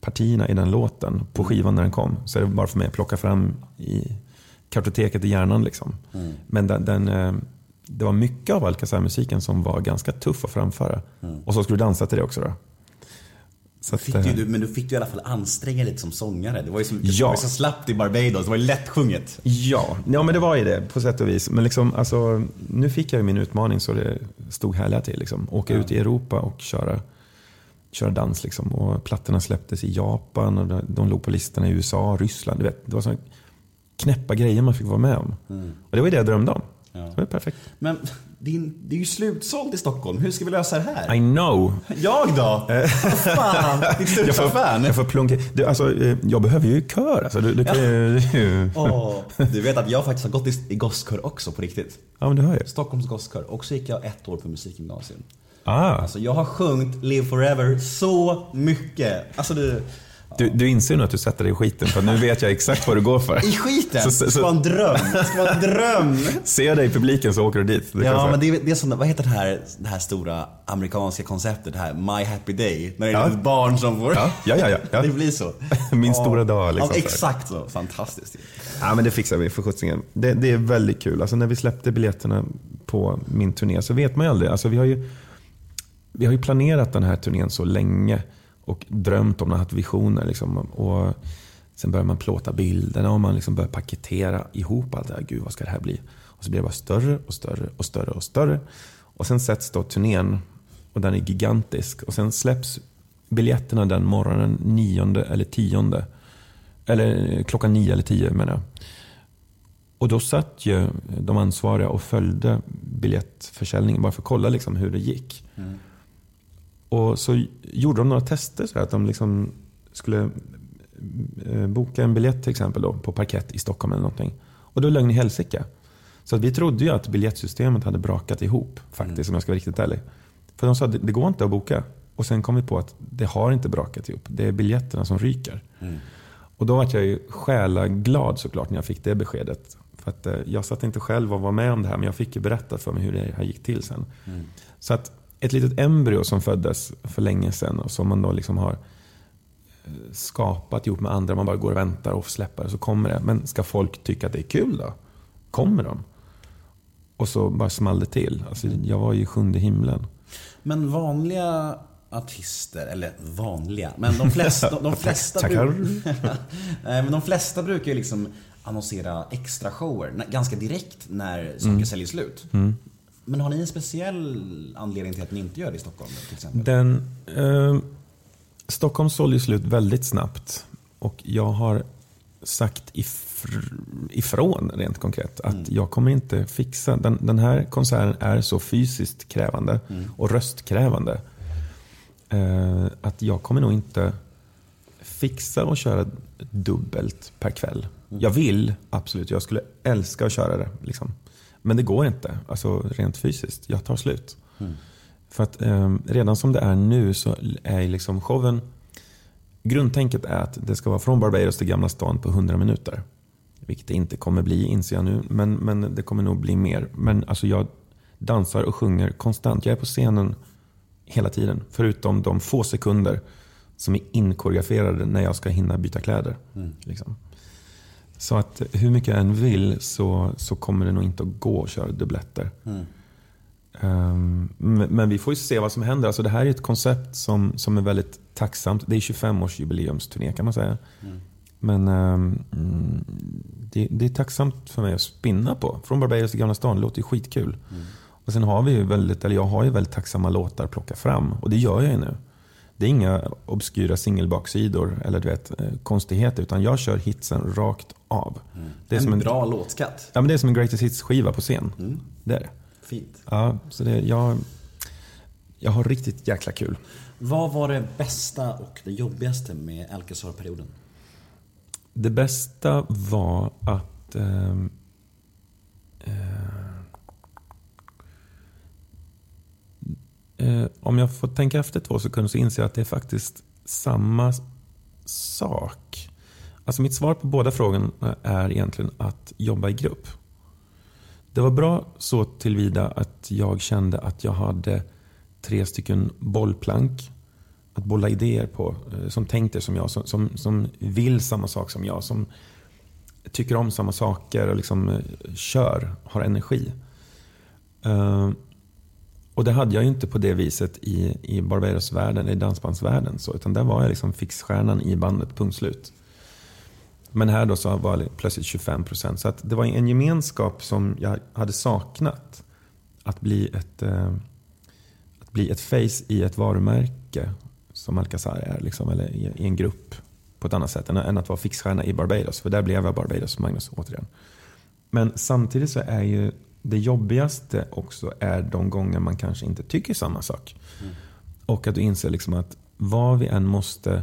partierna i den låten på skivan när den kom. Så är det bara för mig att plocka fram i kartoteket i hjärnan. Liksom. Mm. Men den, den, eh, det var mycket av Alcazar-musiken som var ganska tuff att framföra. Mm. Och så skulle du dansa till det också då. Så fick att, du, men du fick du i alla fall anstränga dig som sångare. Det var ju så, ja. var så slappt i Barbados. Det var ju lättsjunget. Ja. ja, men det var ju det på sätt och vis. Men liksom, alltså, nu fick jag ju min utmaning så det stod härliga till. Liksom. Åka ja. ut i Europa och köra, köra dans. Liksom. Och plattorna släpptes i Japan och de, låg på listorna i USA, Ryssland. Du vet, det var så knäppa grejer man fick vara med om. Mm. Och det var ju det jag drömde om. Ja. det var perfekt. Men din, det är ju slutsålt i Stockholm. Hur ska vi lösa det här? I know. Jag då? (laughs) Vad fan, ditt (laughs) största fan. Jag får plunka. Du, alltså, eh, jag behöver ju kör. Alltså, du, du, kan ju, (laughs) du, oh, du vet att jag faktiskt har gått i, i gosskör också på riktigt. Ja, men du hör ju. Stockholms gosskör. Och så gick jag ett år på musikgymnasium. Ah. Alltså, jag har sjungit Live Forever så mycket. Alltså, du, du, du inser nu att du sätter dig i skiten för nu vet jag exakt vad du går för. I skiten? Så, så, så, en dröm. Det ska vara en dröm. Ser jag dig i publiken så åker du dit. Det ja, men det är, det är som, vad heter det här, det här stora amerikanska konceptet, det här My Happy Day? När det är ja. ett barn som får... Ja, ja, ja. ja. Det blir så. (laughs) Min ja. stora dag. Liksom, ja, exakt så. Fantastiskt. Ja, men det fixar vi för skjutsingen. Det, det är väldigt kul. Alltså, när vi släppte biljetterna på min turné så vet man ju aldrig. Alltså, vi, har ju, vi har ju planerat den här turnén så länge och drömt om den, haft visioner. Liksom. Och sen börjar man plåta bilderna och man liksom börjar paketera ihop allt det här. Gud, vad ska det här bli? Och så blir det bara större och större och större och större. Och sen sätts då turnén och den är gigantisk. Och sen släpps biljetterna den morgonen nionde eller tionde. Eller eh, klockan nio eller tio menar jag. Och då satt ju de ansvariga och följde biljettförsäljningen bara för att kolla liksom hur det gick. Mm. Och så gjorde de några tester så att de liksom skulle eh, boka en biljett till exempel då, på parkett i Stockholm eller någonting. Och då lögn i helsike. Så att vi trodde ju att biljettsystemet hade brakat ihop faktiskt, mm. om jag ska vara riktigt ärlig. För de sa att det går inte att boka. Och sen kom vi på att det har inte brakat ihop. Det är biljetterna som ryker. Mm. Och då var jag ju själaglad såklart när jag fick det beskedet. För att eh, jag satt inte själv och var med om det här, men jag fick ju berätta för mig hur det här gick till sen. Mm. Så att ett litet embryo som föddes för länge sedan och som man då liksom har eh, skapat ihop med andra. Man bara går och väntar och släpper så kommer det. Men ska folk tycka att det är kul då? Kommer de? Och så bara small det till. Alltså, jag var ju sjunde himlen. Men vanliga artister, eller vanliga, men de flesta, de, (laughs) flesta, Tackar. (laughs) Nej, men de flesta brukar ju liksom annonsera extra shower ganska direkt när saker mm. säljer slut. Mm. Men har ni en speciell anledning till att ni inte gör det i Stockholm? Till exempel? Den, eh, Stockholm sålde slut väldigt snabbt. Och jag har sagt ifr ifrån rent konkret att mm. jag kommer inte fixa. Den, den här konserten är så fysiskt krävande mm. och röstkrävande. Eh, att jag kommer nog inte fixa att köra dubbelt per kväll. Mm. Jag vill absolut, jag skulle älska att köra det. Liksom. Men det går inte, alltså rent fysiskt. Jag tar slut. Mm. För att eh, redan som det är nu så är liksom showen... Grundtänket är att det ska vara från Barbados till Gamla stan på 100 minuter. Vilket det inte kommer bli inser jag nu, men, men det kommer nog bli mer. Men alltså jag dansar och sjunger konstant. Jag är på scenen hela tiden. Förutom de få sekunder som är inkoreograferade när jag ska hinna byta kläder. Liksom. Så att hur mycket jag än vill så, så kommer det nog inte att gå att köra dubbletter. Ehm, men, men vi får ju se vad som händer. Alltså det här är ett koncept som, som är väldigt tacksamt. Det är 25-årsjubileumsturné kan man säga. Men ehm, mm, det, det är tacksamt för mig att spinna på. Från Barbados till Gamla stan, det låter ju skitkul. Och sen har vi ju väldigt, eller jag har ju väldigt tacksamma låtar att plocka fram. Och det gör jag ju nu. Det är inga obskyra singelbaksidor eller du vet, eh, konstigheter. Utan jag kör hitsen rakt av. Det är en som en, bra låtskatt. ja, men det är som en greatest hits-skiva på scen. Det är det. Fint. Ja, så det, jag, jag har riktigt jäkla kul. Vad var det bästa och det jobbigaste med Alcazar-perioden? Det bästa var att... ehm, eh, eh, om jag får tänka efter två sekunder så inser jag att det är faktiskt samma sak. Alltså mitt svar på båda frågorna eh, är egentligen att jobba i grupp. Det var bra så tillvida att jag kände att jag hade tre stycken bollplank att bolla idéer på. Eh, som tänkte som jag, som, som, som vill samma sak som jag. Som tycker om samma saker och liksom eh, kör, har energi. Och det hade jag ju inte på det viset i, i Barbados-världen, i dansbandsvärlden. Så, utan där var jag liksom fixstjärnan i bandet, punkt slut. Men här då så var det plötsligt 25 procent. Så att det var en gemenskap som jag hade saknat. Att bli ett, eh, att bli ett face i ett varumärke som Alcazar är. Liksom, eller i, i en grupp på ett annat sätt än, än att vara fixstjärna i Barbados. För där blev jag Barbados, Magnus, återigen. Men samtidigt så är ju det jobbigaste också är de gånger man kanske inte tycker samma sak. Och att du inser liksom att vad vi än måste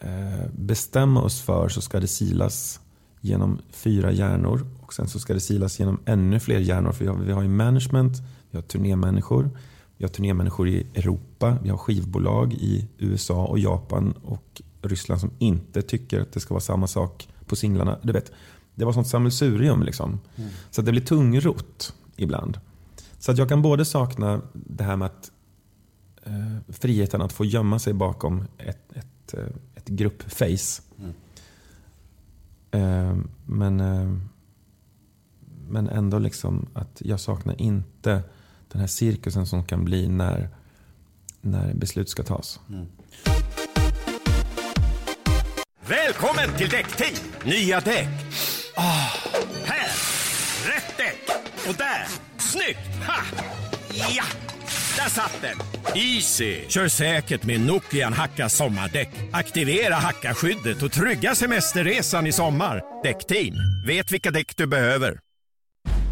eh, bestämma oss för så ska det silas genom fyra hjärnor. Och sen så ska det silas genom ännu fler hjärnor. För vi har, vi har ju management, vi har turnémänniskor, vi har turnémänniskor i Europa, vi har skivbolag i USA och Japan och Ryssland som inte tycker att det ska vara samma sak på singlarna. Du vet, det var sånt sammelsurium liksom. Så att det blir tungrot ibland. Så att jag kan både sakna det här med att eh, friheten att få gömma sig bakom ett, ett, eh, ett gruppface. Eh, men, eh, men ändå liksom att jag saknar inte den här cirkusen som kan bli när, när beslut ska tas. Välkommen till Däckteam! Nya däck. Ah, här! Rätt däck! Och där! Snyggt! Ha! Ja! Där satt den! Easy! Kör säkert med Nokian Hacka sommardäck. Aktivera hackaskyddet och trygga semesterresan i sommar. Däckteam, vet vilka däck du behöver.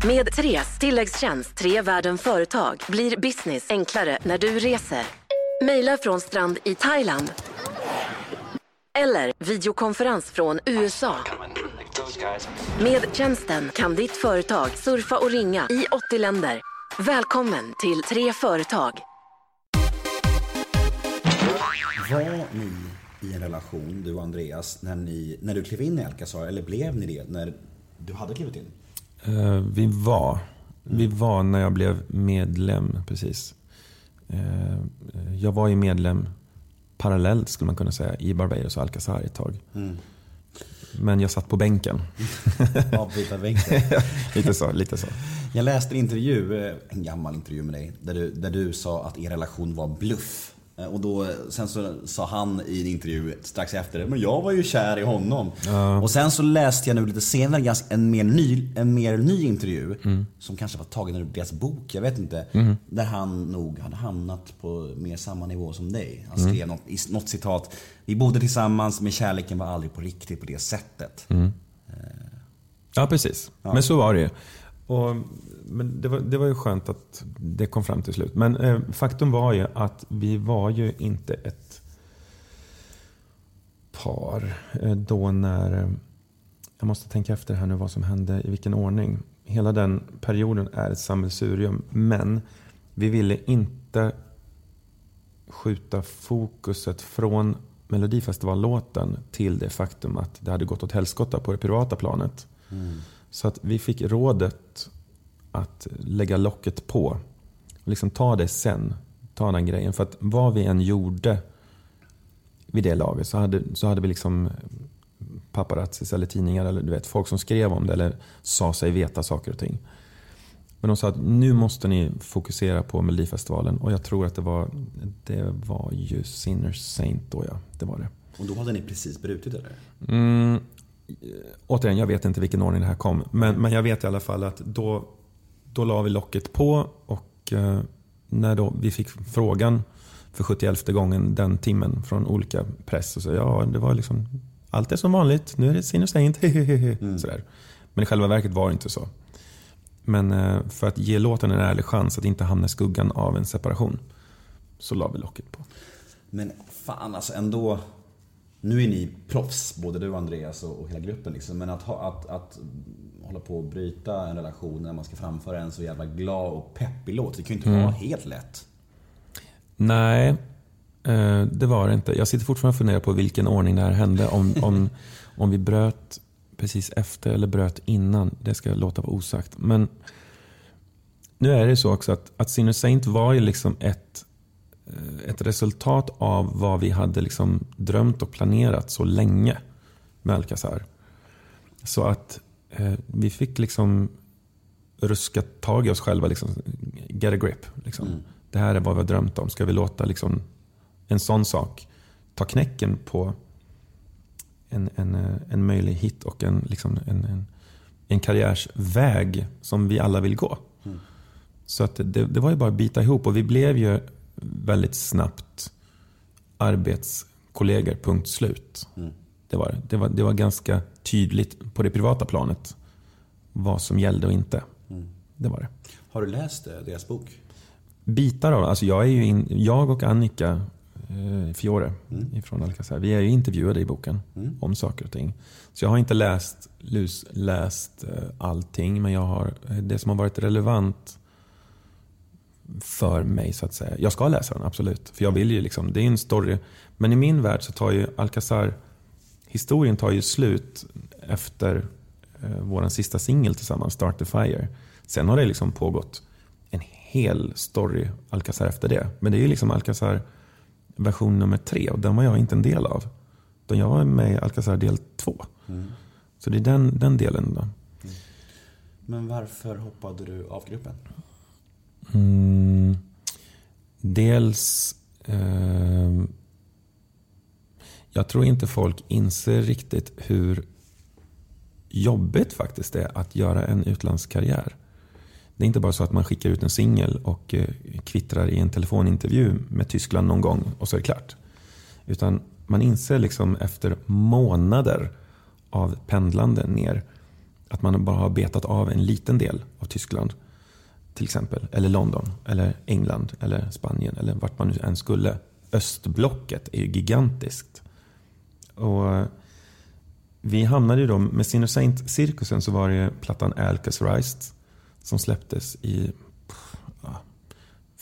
Med Tres tilläggstjänst Tre världen företag blir business enklare när du reser. Mejla från strand i Thailand. Eller videokonferens från USA. Med tjänsten kan ditt företag surfa och ringa i 80 länder. Välkommen till Tre företag. Var ni i en relation, du och Andreas, när, ni, när du klev in i Alcazar? Eller blev ni det när du hade klivit in? Eh, vi var. Vi var när jag blev medlem, precis. Eh, jag var ju medlem parallellt, skulle man kunna säga, i Barbados och Alcazar ett tag. Men jag satt på bänken. (laughs) Avbytarbänken. (laughs) lite så, lite så. Jag läste en intervju, eh, en gammal intervju med dig, där du, där du sa att er relation var bluff. Eh, Och då, sen så sa han i en intervju strax efter men jag var ju kär i honom. Och sen så läste jag nu lite senare ganska- en mer ny, en mer ny intervju. Som kanske var tagen ur deras bok, jag vet inte. Där han nog hade hamnat på mer samma nivå som dig. Han skrev något, i något citat. Vi bodde tillsammans men kärleken var aldrig på riktigt på det sättet. Ja, precis. Men så var det ju. Och, men det var, det var ju skönt att det kom fram till slut. Men eh, faktum var ju att vi var ju inte ett par eh, då när... Eh, jag måste tänka efter här nu vad som hände, i vilken ordning. Hela den perioden är ett sammelsurium. Men vi ville inte skjuta fokuset från Melodifestivallåten till det faktum att det hade gått åt helskotta på det privata planet. Mm. Så att vi fick rådet att lägga locket på. Liksom ta det sen. ta den grejen. För att vad vi än gjorde vid det laget så hade, så hade vi liksom paparazzis eller tidningar eller du vet, folk som skrev om det eller sa sig veta saker och ting. Men de sa att nu måste ni fokusera på Melodifestivalen och jag tror att det var, det var ju Sinner Saint då ja. Det var det. Och då hade ni precis brutit eller? Mm, återigen, jag vet inte vilken ordning det här kom. Men, men jag vet i alla fall att då, då la vi locket på och eh, när då vi fick frågan för 71 gången den timmen från olika press. Och så, ja, det var liksom, allt är som vanligt, nu är det Sinner Saint. (laughs) Mm. Sådär. Men i själva verket var det inte så. Men eh, för att ge låten en ärlig chans att inte hamna i skuggan av en separation så la vi locket på. Men fan alltså ändå. Nu är ni proffs, både du och Andreas och, och hela gruppen. Liksom. Men att, ha, att, att hålla på och bryta en relation när man ska framföra en så jävla glad och peppig låt. Det kan ju inte vara helt lätt. Nej, eh, det var det inte. Jag sitter fortfarande och funderar på vilken ordning det här hände. Om, (laughs) om, om vi bröt precis efter eller bröt innan. Det ska låta vara osagt. Men nu är det så också att, att Sinner Saint var ju liksom ett, ett resultat av vad vi hade liksom drömt och planerat så länge med Alcazar. Så att eh, vi fick liksom ruska tag i oss själva. Liksom, get a grip. Liksom. Mm. Det här är vad vi har drömt om. Ska vi låta liksom, en sån sak ta knäcken på en, en, en möjlig hit och en, liksom en, en, en karriärsväg som vi alla vill gå. Mm. Så att det, det var ju bara att bita ihop och vi blev ju väldigt snabbt arbetskollegor, punkt slut. Mm. Det, var, det, var, det var ganska tydligt på det privata planet vad som gällde och inte. Mm. Det var det. Har du läst eh, deras bok? Bitar av alltså jag, är ju in, jag och Annika eh, Fiore mm. från Alcazar. Vi är ju intervjuade i boken mm. om saker och ting. Så jag har inte läst, läst eh, allting, men jag har, eh, det som har varit relevant för mig så att säga. Jag ska läsa den, absolut. För jag vill ju liksom, det är en story. Men i min värld så tar ju Alcazar, historien tar ju slut efter eh, vår sista singel tillsammans, Start the Fire. Sen har det liksom pågått en hel story Alcazar efter det. Men det är ju liksom Alcazar version nummer tre och den var jag inte en del av. Utan jag var med i Alcazar del två. Mm. Så det är den, den delen. Då. Mm. Men varför hoppade du av gruppen? Mm, dels... Eh, jag tror inte folk inser riktigt hur jobbigt faktiskt det är att göra en utlandskarriär. Det är inte bara så att man skickar ut en singel och eh, kvittrar i en telefonintervju med Tyskland någon gång och så är det klart. Utan man inser liksom efter månader av pendlande ner att man bara har betat av en liten del av Tyskland. Till exempel. Eller London. Eller England. Eller Spanien. Eller vart man nu än skulle. Östblocket är ju gigantiskt. Och eh, vi hamnade ju då, med Sinner Saint-cirkusen så var det plattan Alcazar som släpptes i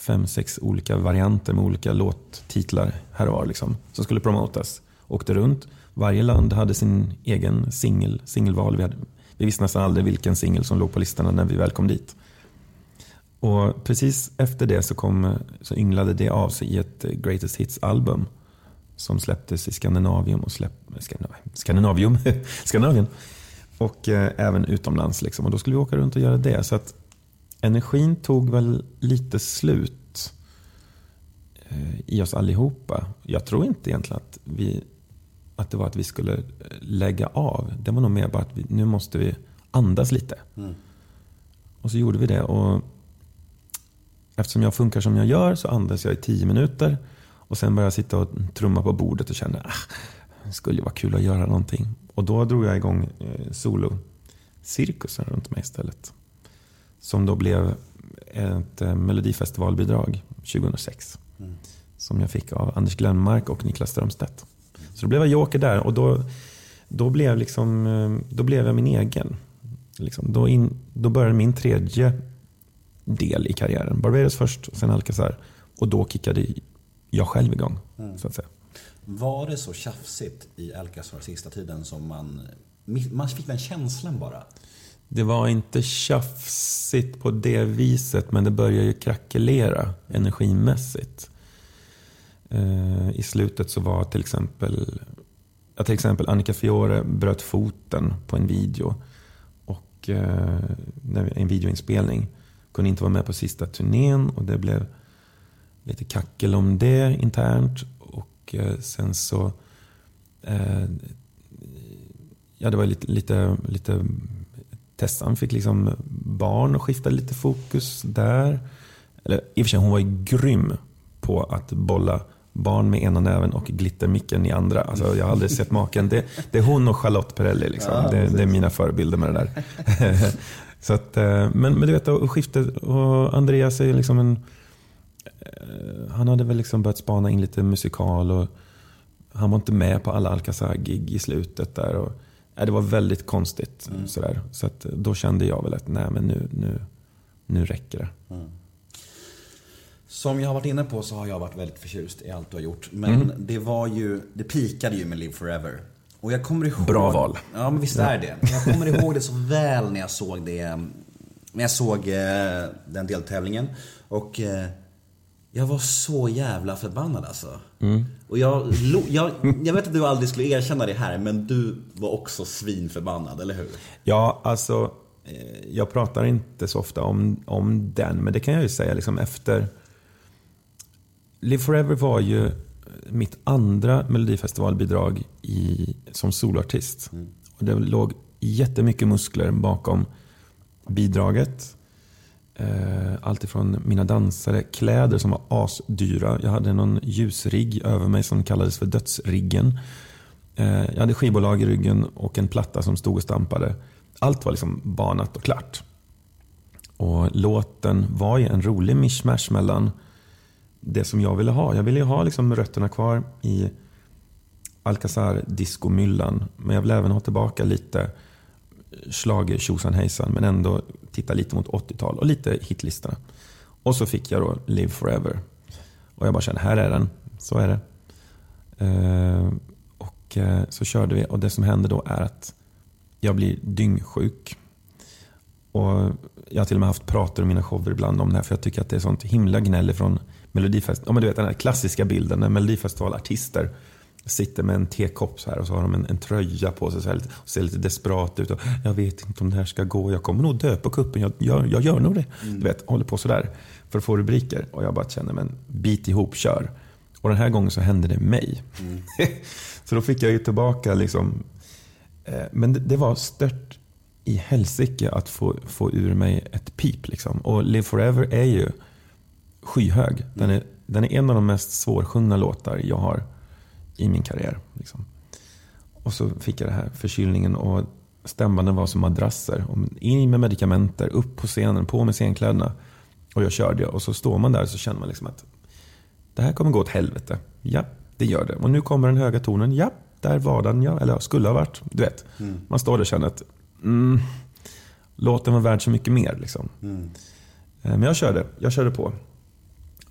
fem, sex olika varianter med olika låttitlar här och var. Liksom, som skulle promotas. Åkte runt. Varje land hade sin egen singel, singelval. Vi, vi visste nästan aldrig vilken singel som låg på listorna när vi väl kom dit. Och precis efter det så, kom, så ynglade det av sig i ett Greatest Hits-album som släpptes i Skandinavium och släpp, Skandinavium, (laughs) Skandinavien och eh, även utomlands. Liksom. Och då skulle vi åka runt och göra det. Så att energin tog väl lite slut eh, i oss allihopa. Jag tror inte egentligen att, vi, att det var att vi skulle eh, lägga av. Det var nog mer bara att vi, nu måste vi andas lite. Mm. Och så gjorde vi det. Och eftersom jag funkar som jag gör så andas jag i tio minuter. Och sen började jag sitta och trumma på bordet och kände ah, det skulle vara kul att göra någonting. Och då drog jag igång eh, solo-cirkusen runt mig istället. Som då blev ett eh, melodifestivalbidrag 2006. Mm. Som jag fick av Anders Glenmark och Niklas Strömstedt. Så då blev jag joker där och då, då, blev, liksom, eh, då blev jag min egen. Liksom, då, in, då började min tredje del i karriären. Barbados först, sen Alcazar. Och då kickade jag själv igång. Mm. Så att säga. Var det så tjafsigt i Alcazar sista tiden som man... Man fick den känslan bara? Det var inte tjafsigt på det viset, men det började ju krackelera energimässigt. Eh, I slutet så var till exempel, ja, till exempel Annika Fiore bröt foten på en video. Och eh, en videoinspelning. Kunde inte vara med på sista turnén och det blev lite kackel om det internt. Och eh, sen så eh, Ja, det var lite, lite, lite Tessan fick liksom barn och skiftade lite fokus där. Eller i och för sig, hon var ju grym på att bolla barn med ena näven och glittermicken i andra. Alltså, jag har aldrig sett maken. Det, det är hon och Charlotte Perrelli. Liksom. det, det är mina förebilder med det där. (laughs) Så att, eh, men, men du vet, och skiftet. Och Andreas är liksom en... eh, Han hade väl liksom börjat spana in lite musikal och han var inte med på alla Alcazar-gig i slutet där. Och, ja, det var väldigt konstigt. Sådär. Så att, då kände jag väl att nej, men nu, nu, nu räcker det. Som jag har varit inne på så har jag varit väldigt förtjust i allt du har gjort. Men det var ju, det pikade ju med Live Forever. Och jag kommer ihåg... Bra val. Ja, men visst är det. Jag kommer ihåg det så väl när jag såg det. När jag såg eh, den deltävlingen. Och eh, jag var så jävla förbannad alltså. Och jag, jag, jag vet att du aldrig skulle erkänna det här, men du var också svinförbannad, eller hur? Ja, alltså jag pratar inte så ofta om, om den, men det kan jag ju säga liksom efter Live Forever var ju mitt andra melodifestivalbidrag i, som soloartist. Och det låg jättemycket muskler bakom bidraget. Eh, allt ifrån mina dansare, kläder som var asdyra. Jag hade någon ljusrigg över mig som kallades för dödsriggen. Eh, jag hade skivbolag i ryggen och en platta som stod och stampade. Allt var liksom banat och klart. Och låten var ju en rolig mishmash mellan det som jag ville ha. Jag ville ju ha liksom rötterna kvar i Alcazar discomyllan. Men jag vill även ha tillbaka lite schlager tjosan hejsan. Men ändå titta lite mot 80-tal och lite hitlistorna. Och så fick jag då Live Forever. Och jag bara kände, här är den. Så är det. Eh, och eh, så körde vi och det som hände då är att jag blir dyngsjuk. Och jag har till och med haft prater i mina shower ibland om det här för jag tycker att det är sånt himla gnäll från Melodifestivalen. Ja, men du vet den här klassiska bilden när Melodifestivalartister sitter med en tekopp så här och så har de en, en tröja på sig så här, och ser lite desperat ut. Och, jag vet inte om det här ska gå, jag kommer nog dö på kuppen, jag, jag, jag gör nog det. Du vet, håller på sådär för att få rubriker. Och jag bara känner, men bit ihop, kör. Och den här gången så hände det mig. (laughs) så då fick jag ju tillbaka liksom Eh, Men det, det var stört i helsike att få, få ur mig ett pip. Liksom. Och Live Forever är ju skyhög. Den är, den är en av de mest svårsjungna låtar jag har i min karriär. Liksom. Och så fick jag det här förkylningen och stämbanden var som madrasser. In med medikamenter, upp på scenen, på med scenkläderna. Och jag körde och så står man där och så känner man liksom att det här kommer gå åt helvete. Ja, det gör det. Och nu kommer den höga tonen. Ja, där var den. Ja, eller skulle ha varit. Du vet, man står där och känner att mm, låten var värd så mycket mer. Liksom. Eh, Men jag körde, jag körde på.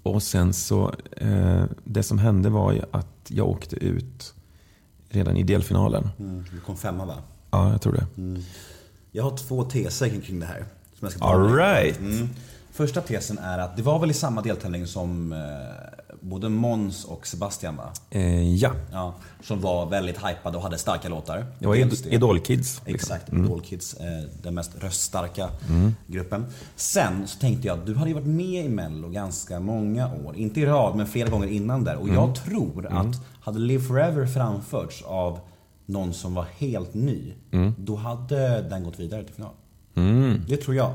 Och sen så, eh, det som hände var ju att jag åkte ut redan i delfinalen. Mm, du kom femma va? Ja, jag tror det. Jag har två teser kring- det här. Som jag ska All right. Mm. Första tesen är att det var väl i samma deltävling som eh, både Mons och Sebastian va? Eh, ja, Ja, som var väldigt hypade och hade starka låtar. det var Idol-kids. liksom. Exakt, Idol Kids, eh, den mest röststarka gruppen. Sen så tänkte jag att du hade ju varit med i Mello ganska många år. Inte i rad, men flera gånger innan där. Och jag tror att hade Live Forever framförts av någon som var helt ny, då hade den gått vidare till final. Det tror jag.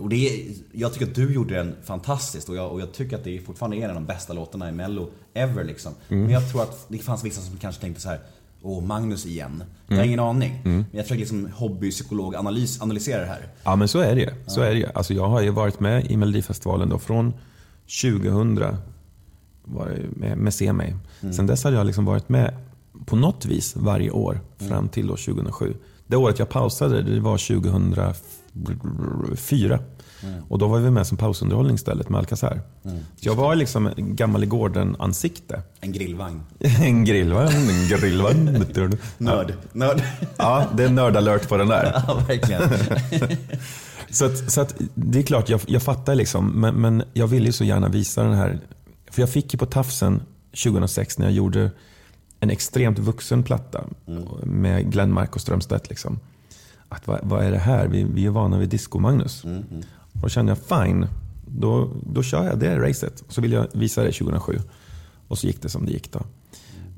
Och det är, jag tycker att du gjorde den fantastiskt och jag, och jag tycker att det fortfarande är en av de bästa låtarna i Mello ever liksom. Men jag tror att det fanns vissa som kanske tänkte så här. Åh, Magnus igen. Jag har ingen aning. Men jag försöker liksom hobbypsykolog analys, analysera det här. Ja, men så är det. Så är det ju. Alltså, jag har ju varit med i Melodifestivalen då från 2000 var med, med Se mig. Sen dess hade jag liksom varit med på något vis varje år fram till då 2007. Det året jag pausade, det var 2004. Och då var vi med som pausunderhållning istället med Alcazar. Så jag var liksom en gammal i gården-ansikte. En grillvagn. (laughs) En grillvagn, en grillvagn. (laughs) Nörd. Nörd. Ja, det är nördalert på den där. (laughs) ja, verkligen. Så, att, så att, det är klart, jag, jag fattar liksom. Men, men jag ville ju så gärna visa den här. För jag fick ju på tafsen 2006 när jag gjorde en extremt vuxen platta med Glenmark och Strömstedt. Liksom. Att vad, vad är det här? Vi, vi är vana vid Disco-Magnus. Och då kände jag, fine, då, då kör jag det racet. Så ville jag visa det 2007. Och så gick det som det gick då.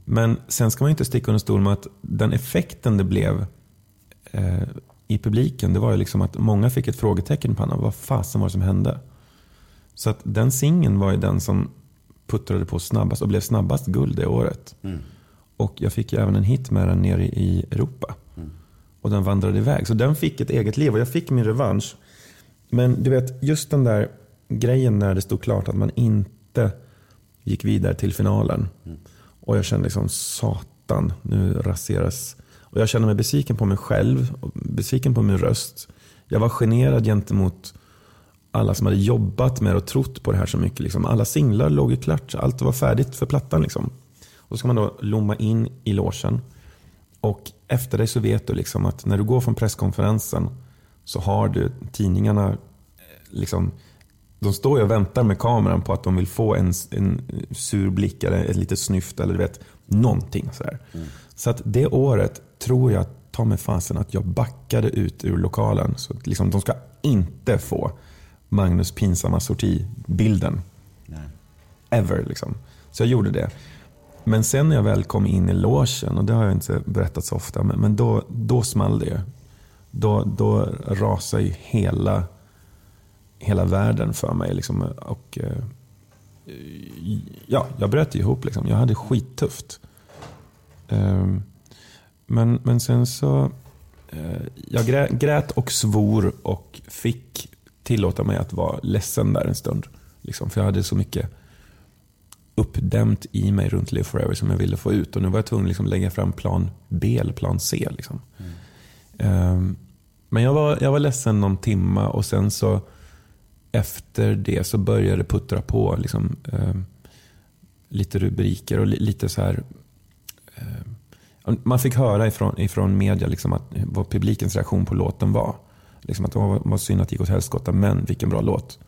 Men sen ska man ju inte sticka under stol med att den effekten det blev eh, i publiken, det var ju liksom att många fick ett frågetecken på pannan. Vad fasen var det som hände? Så att den singeln var ju den som puttrade på snabbast och blev snabbast guld det året. Och jag fick ju även en hit med den nere i Europa. Och den vandrade iväg. Så den fick ett eget liv och jag fick min revansch. Men du vet, just den där grejen när det stod klart att man inte gick vidare till finalen. Och jag kände liksom, satan, nu raseras. Och jag kände mig besviken på mig själv, besviken på min röst. Jag var generad gentemot alla som hade jobbat med och trott på det här så mycket. Liksom. Alla singlar låg ju klart, allt var färdigt för plattan. Liksom. Och så ska man då lomma in i logen. Och efter det så vet du liksom att när du går från presskonferensen så har du tidningarna, eh, liksom, de står ju och väntar med kameran på att de vill få en, en sur blick eller ett litet snyft eller du vet, någonting. Sådär. Så att det året tror jag, ta mig fasen, att jag backade ut ur lokalen. Så att liksom, de ska inte få Magnus pinsamma sorti-bilden. Ever liksom. Så jag gjorde det. Men sen när jag väl kom in i logen, och det har jag inte berättat så ofta, men, men då, då small det ju. Då, då rasade ju hela, hela världen för mig. Liksom, och, eh, ja, jag bröt ihop. Liksom. Jag hade skittufft. Ehm, men, men sen så... Eh, jag grät och svor och fick tillåta mig att vara ledsen där en stund. Liksom, för jag hade så mycket uppdämt i mig runt Live Forever som jag ville få ut. Och nu var jag tvungen att liksom lägga fram plan B eller plan C. Liksom. Ehm, men jag var, jag var ledsen någon timma och sen så efter det så började det puttra på liksom, ehm, lite rubriker och li, lite så här ehm, man fick höra ifrån, ifrån media liksom att, vad publikens reaktion på låten var. Liksom att det var, var synd att det gick åt helskotta, men vilken bra låt.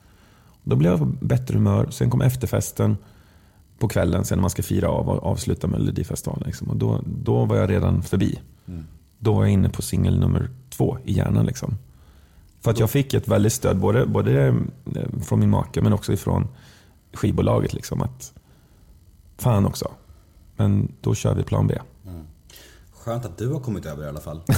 Då blev jag på bättre humör. Sen kom efterfesten på kvällen sen när man ska fira av och avsluta Melodifestivalen. Liksom. Och då, då var jag redan förbi. Då var jag inne på singel nummer två i hjärnan. Liksom. För att jag fick ett väldigt stöd, både, både eh, från min make men också ifrån skivbolaget. Liksom, att fan också, men då kör vi plan B. Skönt att du har kommit över i alla fall. (laughs)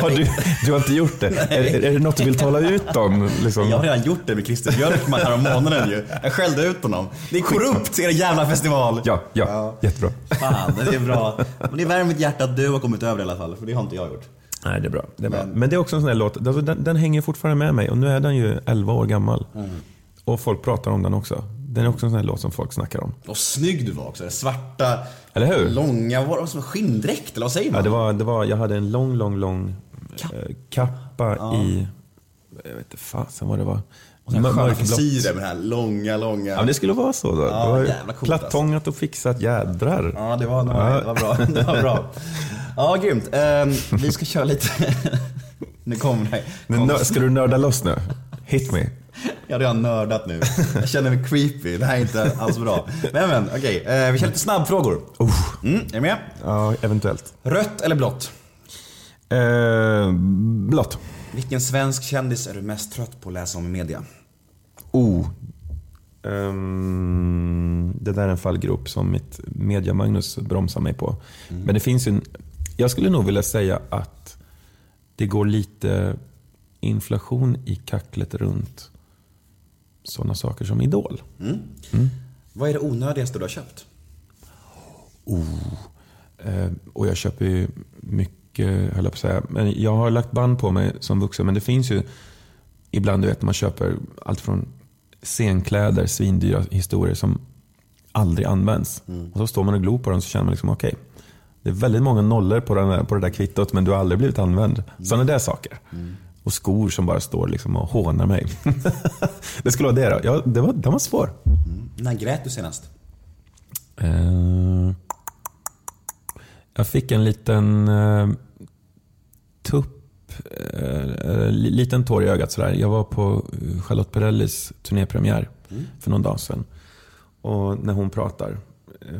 Har du, du har inte gjort det? (laughs) Är, är det något du vill tala ut om? Liksom? Jag har redan gjort det med Christer Björkman här om månaden ju. Jag skällde ut honom. Ni är korrupt, er jävla festival. Ja, ja, jättebra. Fan, det är bra. Men det värmer mitt hjärta att du har kommit över i alla fall, för det har inte jag gjort. Nej, det är bra. Det är bra. Men det är också en sån här låt, den, den hänger fortfarande med mig och nu är den ju 11 år gammal. Och folk pratar om den också. Den är också en sån här låt som folk snackar om. Och snygg du var också. Svarta, Eller hur? långa, var det som skinndräkt eller vad säger man? Ja, det var, det var, jag hade en lång, lång, lång eh, kappa i, jag vet inte fasen vad det var. Och sen sköna frisyrer med den här långa, långa. Ja, men det skulle vara så då. Ja, det var jävla coolt, alltså. plattångat och fixat jädrar. Ja, det var, det var, det var bra. (laughs) Det var bra. Ja, grymt. Ehm, vi ska köra lite... (laughs) nu kommer det. Nö- ska du nörda loss nu? Hit me. Jag har redan nördat nu. Jag känner mig creepy. Det här är inte alls bra. Men men, okej. Eh, vi kör lite snabbfrågor. Mm, är du med? Ja, eventuellt. Rött eller blått? Eh, blått. Vilken svensk kändis är du mest trött på att läsa om i media? Oh. Ehm, det där är en fallgrop som mitt media-Magnus bromsar mig på. Men det finns en, Jag skulle nog vilja säga att det går lite inflation i kacklet runt sådana saker som Idol. Vad är det onödigaste du har köpt? Eh, och jag köper ju mycket, höll jag på att säga. Men jag har lagt band på mig som vuxen. Men det finns ju ibland, du vet, man köper allt från scenkläder, svindyra historier som aldrig används. Och så står man och glor på dem så känner man liksom, okej, Det är väldigt många nollor på, den där, på det där kvittot men du har aldrig blivit använd. Sådana där saker. Och skor som bara står liksom och hånar mig. (laughs) det skulle vara det då. Ja, det var, den var svår. När grät du senast? Eh, jag fick en liten uh, tupp, uh, liten tår i ögat sådär. Jag var på Charlotte Perrellis turnépremiär för någon dag sedan. Och när hon pratar,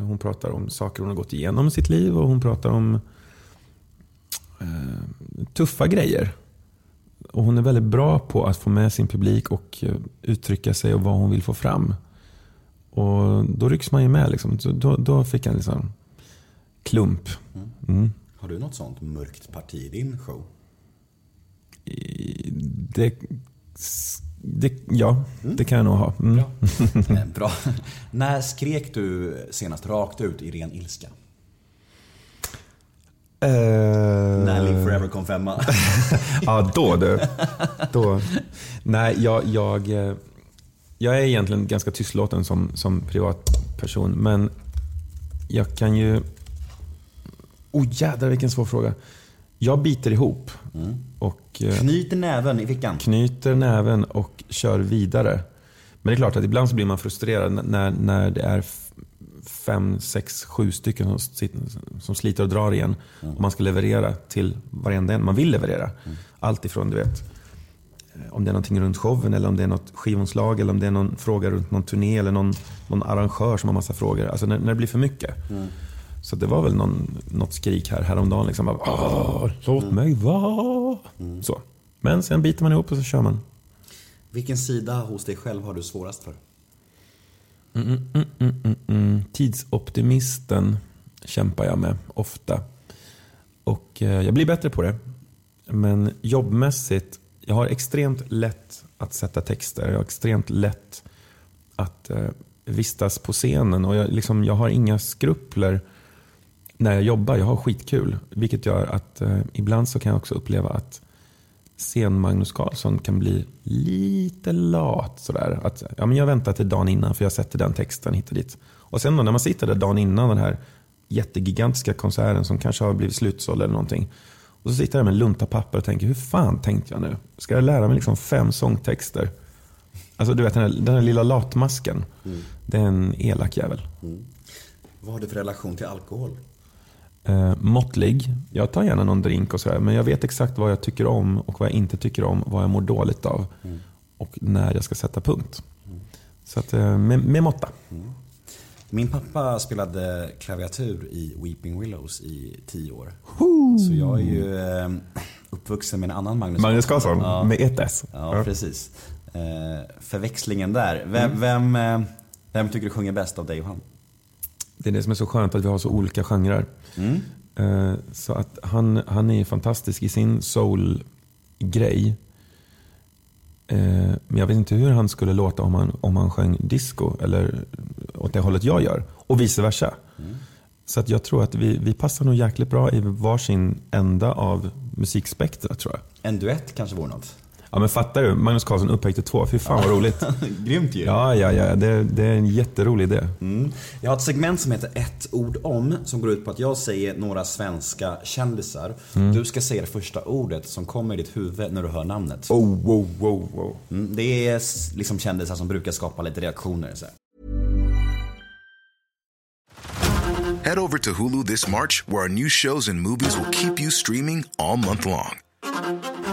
hon pratar om saker hon har gått igenom i sitt liv och hon pratar om tuffa grejer. Och hon är väldigt bra på att få med sin publik och eh, uttrycka sig och vad hon vill få fram. Och då rycks man ju med. Liksom. Så då, då fick jag en liksom klump. Mm. Har du något sånt mörkt parti i din show? Det, det, ja, det kan jag nog ha. Mm. (laughs) Eh, Bra. När skrek du senast rakt ut i ren ilska? Eh, När Live Forever kom femma? (laughs) Ja, då du. Då. Nej, jag, jag, eh, jag är egentligen ganska tystlåten som, som privatperson. Men jag kan ju... Oh jädrar vilken svår fråga. Jag biter ihop. Och eh, Knyter näven i fickan. knyter näven och kör vidare. Men det är klart att ibland så blir man frustrerad när, när det är fem, sex, sju stycken som, sitter, som sliter och drar igen. Och man ska leverera till varenda en man vill leverera. Allt ifrån du vet, eh, om det är någonting runt showen eller om det är något skivomslag eller om det är någon fråga runt någon turné eller någon, någon arrangör som har massa frågor. Alltså när, när det blir för mycket. Så det var väl någon, något skrik här häromdagen. Liksom, bara, "Åh, låt mig vara. Så. Men sen biter man ihop och så kör man. Vilken sida hos dig själv har du svårast för? Mm, mm, mm, mm, tidsoptimisten kämpar jag med ofta. Och eh, jag blir bättre på det. Men jobbmässigt, jag har extremt lätt att sätta texter. Jag har extremt lätt att eh, vistas på scenen. Och jag, liksom, jag har inga skrupler när jag jobbar. Jag har skitkul. Vilket gör att eh, ibland så kan jag också uppleva att scen-Magnus Carlsson kan bli lite lat. Sådär. Att, ja, men jag väntar till dagen innan för jag sätter den texten hit och dit. Och sen då, när man sitter där dagen innan den här jättegigantiska konserten som kanske har blivit slutsåld eller någonting. Och så sitter jag med en lunta papper och tänker, hur fan tänkte jag nu? Ska jag lära mig liksom fem sångtexter? Alltså du vet den här, den här lilla latmasken. Det är en elak jävel. Vad har du för relation till alkohol? Eh, måttlig. Jag tar gärna någon drink och sådär. Men jag vet exakt vad jag tycker om och vad jag inte tycker om. Vad jag mår dåligt av. Och när jag ska sätta punkt. Så att, eh, med, med måtta. Min pappa spelade klaviatur i Weeping Willows i tio år. Så jag är ju eh, uppvuxen med en annan Magnus Magnus Carlsson Ja. med ett S. Ja, precis. Eh, förväxlingen där. Vem, vem, eh, vem tycker du sjunger bäst av dig och han? Det är det som är så skönt att vi har så olika genrer. Eh, Så att han, han är fantastisk i sin soul-grej. Eh, Men jag vet inte hur han skulle låta om han, om han sjöng disco eller åt det hållet jag gör. Och vice versa. Så att jag tror att vi, vi passar nog jäkligt bra i varsin ända av musikspektra tror jag. En duett kanske vore något? Ja men fattar du? Magnus Carlsson upphöjt till två. Fy fan vad roligt. (laughs) Grymt ju! Ja, ja, ja. Det, det är en jätterolig idé. Mm. Jag har ett segment som heter ett ord om som går ut på att jag säger några svenska kändisar. Du ska säga det första ordet som kommer i ditt huvud när du hör namnet. Oh, wow, wow, wow. Mm, det är liksom kändisar som brukar skapa lite reaktioner. Så här. Head over to Hulu this March, where our new shows and movies will keep you streaming all month long.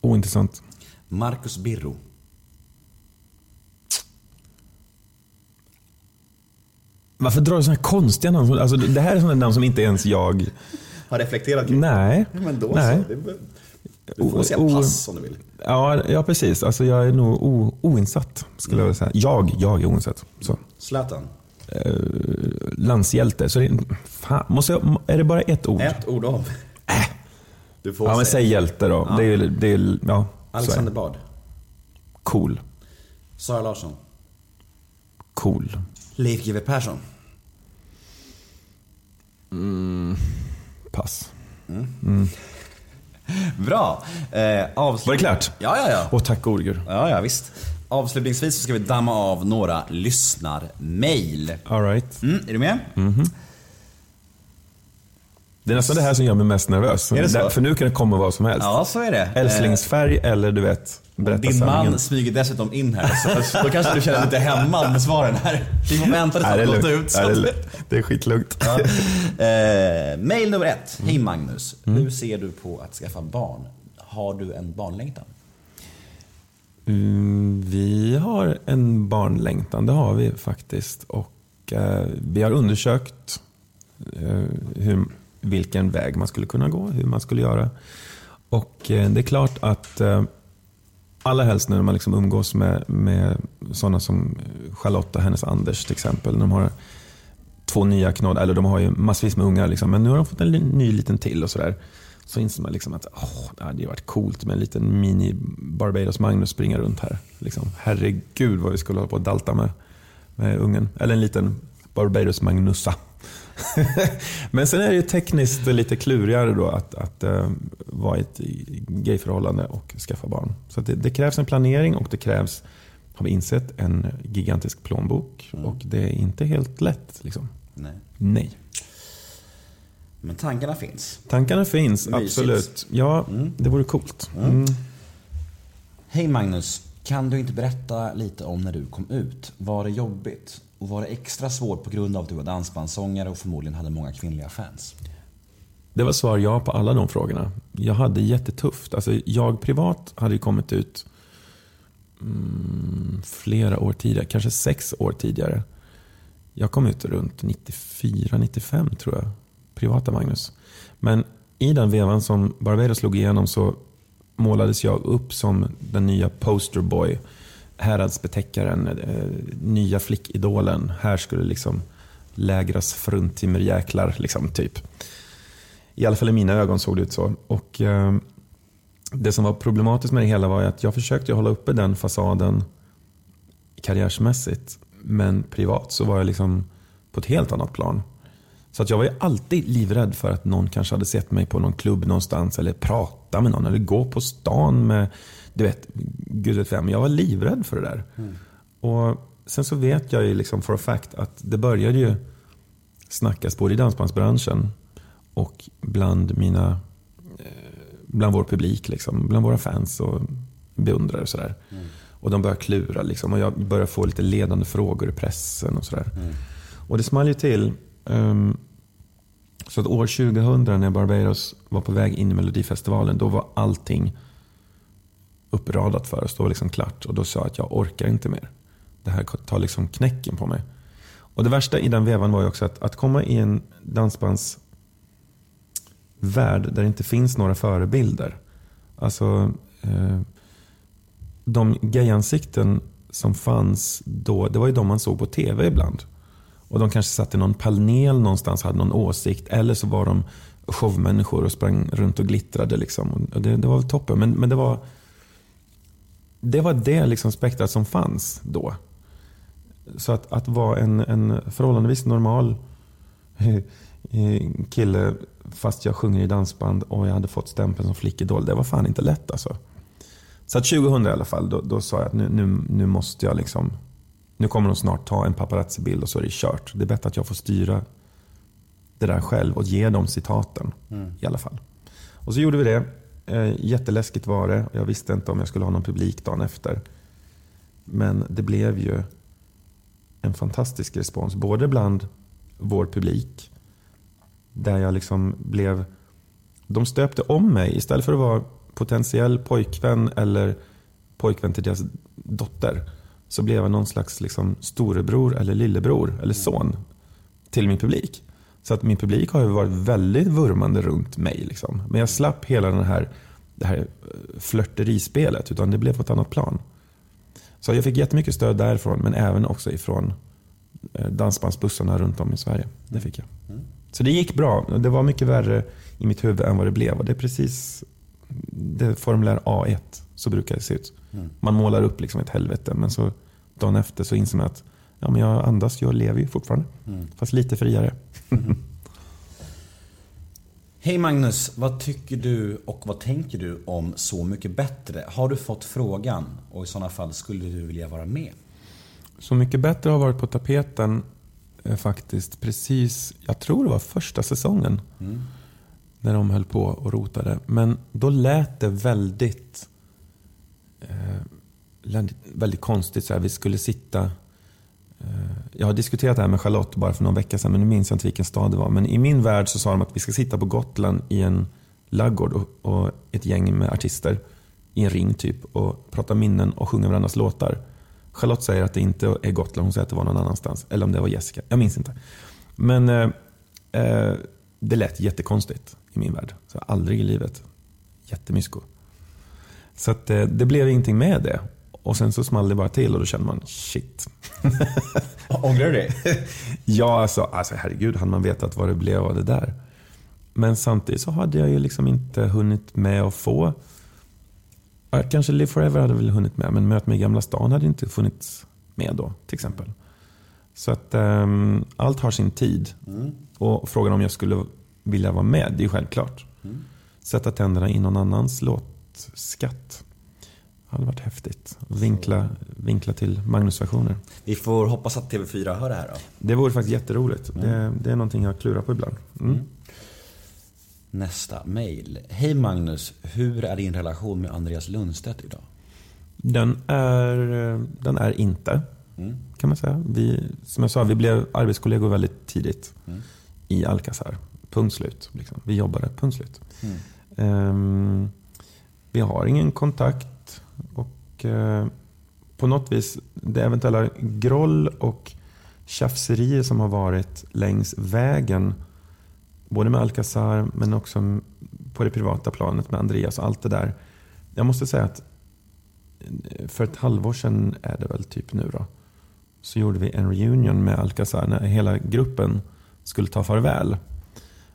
Ointressant. Marcus Birro. Varför drar du sådana konstiga namn? Alltså, det här är sådana namn som inte ens jag... Har reflekterat kring Nej. Men då Nej. så. Du får säga pass om du vill. Ja, ja precis. Alltså, jag är nog o, oinsatt, skulle jag vilja säga. Jag, jag är oinsatt. Så. Zlatan. Eh, landshjälte. Så det, fan, måste jag, är det bara ett ord? Ett ord av. Du får ja, men säga. säg hjälte då. Ja. Det är, det är, ja, är Alexander det. Bard. Cool. Sara Larsson. Cool. Leif GW Persson. Pass. (laughs) Bra. Eh, avslut- Var det klart? Ja, ja, ja. Åh, tack gode gud. Ja, ja, visst. Avslutningsvis så ska vi damma av några lyssnarmail. All right. Mm, är du med? Det är nästan det här som gör mig mest nervös. Det För nu kan det komma vad som helst. Ja, så är det. Älsklingsfärg eller du vet, Eh, berätta Din sanningen. man smyger dessutom in här, så då kanske du känner dig lite hämmad med svaren här. Vi får vänta tills det lugnt. ut. så det, är lugnt. det är skitlugnt. Ja. Eh, mail nummer ett. Mm. Hej Magnus. Hur ser du på att skaffa barn? Har du en barnlängtan? Mm, vi har en barnlängtan, det har vi faktiskt. Och eh, vi har undersökt eh, hur, vilken väg man skulle kunna gå, hur man skulle göra. Och eh, det är klart att eh, allra helst när man liksom umgås med, med sådana som Charlotte och hennes Anders till exempel. De har två nya knoddar, eller de har ju massvis med ungar. Liksom, men nu har de fått en ny liten till och sådär. Så inser man liksom att åh, det hade varit coolt med en liten mini Barbados Magnus springa runt här. Liksom. Herregud vad vi skulle hålla på att dalta med, med ungen. Eller en liten Barbados Magnusa. (laughs) Men sen är det ju tekniskt lite klurigare då att, att eh, vara i ett gayförhållande och skaffa barn. Så det, det krävs en planering och det krävs, har vi insett, en gigantisk plånbok. Och det är inte helt lätt. Liksom. Nej. Nej. Men tankarna finns. Tankarna finns, Mysigt. absolut. Ja, det vore coolt. Mm. Hej Magnus. Kan du inte berätta lite om när du kom ut? Var det jobbigt? Och var det extra svårt på grund av att du var dansbandssångare och förmodligen hade många kvinnliga fans? Det var svar ja på alla de frågorna. Jag hade jättetufft. Alltså, jag privat hade kommit ut mm, flera år tidigare, kanske sex år tidigare. Jag kom ut runt 94, 95 tror jag. Privata Magnus. Men i den vevan som Barbados slog igenom så målades jag upp som den nya posterboy. Häradsbetäckaren, eh, nya flickidolen. Här skulle liksom lägras fruntimmerjäklar, liksom, typ. I alla fall i mina ögon såg det ut så. Och eh, Det som var problematiskt med det hela var ju att jag försökte hålla uppe den fasaden karriärsmässigt. Men privat så var jag liksom på ett helt annat plan. Så att jag var ju alltid livrädd för att någon kanske hade sett mig på någon klubb någonstans eller prata med någon eller gå på stan med, du vet, gud vet vem. Jag var livrädd för det där. Och Sen så vet jag ju liksom for a fact att det började ju snackas både i dansbandsbranschen och bland mina eh, bland vår publik, liksom, bland våra fans och beundrare och sådär. Och de började klura liksom, och jag började få lite ledande frågor i pressen och sådär. Och det small ju till. Um, så att år 2000 när Barbados var på väg in i Melodifestivalen, då var allting uppradat för oss. Då var det liksom klart. Och då sa jag att jag orkar inte mer. Det här tar liksom knäcken på mig. Och det värsta i den vevan var ju också att, att komma i en dansbandsvärld. där det inte finns några förebilder. Alltså, eh, de gayansikten som fanns då, det var ju de man såg på tv ibland. Och de kanske satt i någon panel någonstans hade någon åsikt. Eller så var de showmänniskor och sprang runt och glittrade. Liksom. Och det, det var väl toppen. Men, men det var det var det liksom spektrat som fanns då. Så att, att vara en, en förhållandevis normal eh, kille fast jag sjunger i dansband och jag hade fått stämpeln som flickidol. Det var fan inte lätt alltså. Så att 2000 i alla fall, då, då sa jag att nu, nu, nu måste jag liksom... Nu kommer de snart ta en paparazzi-bild och så är det kört. Det är bättre att jag får styra det där själv och ge dem citaten i alla fall. Och så gjorde vi det. Eh, jätteläskigt var det. Jag visste inte om jag skulle ha någon publik dagen efter. Men det blev ju en fantastisk respons. Både bland vår publik, där jag liksom blev... De stöpte om mig. Istället för att vara potentiell pojkvän eller pojkvän till deras dotter så blev jag någon slags liksom storebror eller lillebror eller son till min publik. Så att min publik har ju varit väldigt vurmande runt mig. Liksom. Men jag slapp hela den här, det här eh, flörterispelet, utan det blev på ett annat plan. Så jag fick jättemycket stöd därifrån, men även också ifrån eh, dansbandsbussarna runt om i Sverige. Det fick jag. Så det gick bra. Det var mycket värre i mitt huvud än vad det blev. Och det är precis det är formulär A1. Så brukar det se ut. Man målar upp liksom ett helvete men så dagen efter så inser man att ja, men jag andas, jag lever ju fortfarande. Fast lite friare. Hej Magnus, vad tycker du och vad tänker du om Så mycket bättre? Har du fått frågan och i sådana fall skulle du vilja vara med? Så mycket bättre har varit på tapeten eh, faktiskt precis, jag tror det var första säsongen. När de höll på och rotade. Men då lät det väldigt, eh, väldigt, konstigt. Så här, vi skulle sitta... Eh, jag har diskuterat det här med Charlotte bara för någon vecka sedan, men nu minns jag inte vilken stad det var. Men i min värld så sa de att vi ska sitta på Gotland i en laggård och, och ett gäng med artister i en ring typ och prata minnen och sjunga varandras låtar. Charlotte säger att det inte är Gotland, hon säger att det var någon annanstans. Eller om det var Jessica, jag minns inte. Men eh, eh det lät jättekonstigt i min värld. Så aldrig i livet. Jättemysko. Så att, eh, det blev ingenting med det. Och sen så small det bara till och då kände man shit. (laughs) Ångrar du dig? (laughs) Ja, alltså, alltså herregud, hade man vetat vad det blev av det där. Men samtidigt så hade jag ju liksom inte hunnit med att få... Kanske Live Forever hade väl hunnit med, men Möt mig i Gamla stan hade inte funnits med då, till exempel. Så att ehm, allt har sin tid. Och frågan om jag skulle vilja vara med, det är ju självklart. Sätta tänderna i någon annans låtskatt. Hade varit häftigt. Vinkla, vinkla till Magnus-versioner. Vi får hoppas att TV4 hör det här då. Det vore faktiskt jätteroligt. Det, det är någonting jag klurar på ibland. Mm. Nästa mail. Hej Magnus, hur är din relation med Andreas Lundstedt idag? Den, är, den är inte, kan man säga. Vi, som jag sa, vi blev arbetskollegor väldigt tidigt i Alcazar. Punkt slut. Liksom. Vi jobbade, punkt slut. Ehm, vi har ingen kontakt och eh, på något vis, det eventuella groll och tjafserier som har varit längs vägen både med Alcazar men också på det privata planet med Andreas och allt det där. Jag måste säga att eh, för ett halvår sedan är det väl typ nu då. Så gjorde vi en reunion med Alcazar när hela gruppen skulle ta farväl.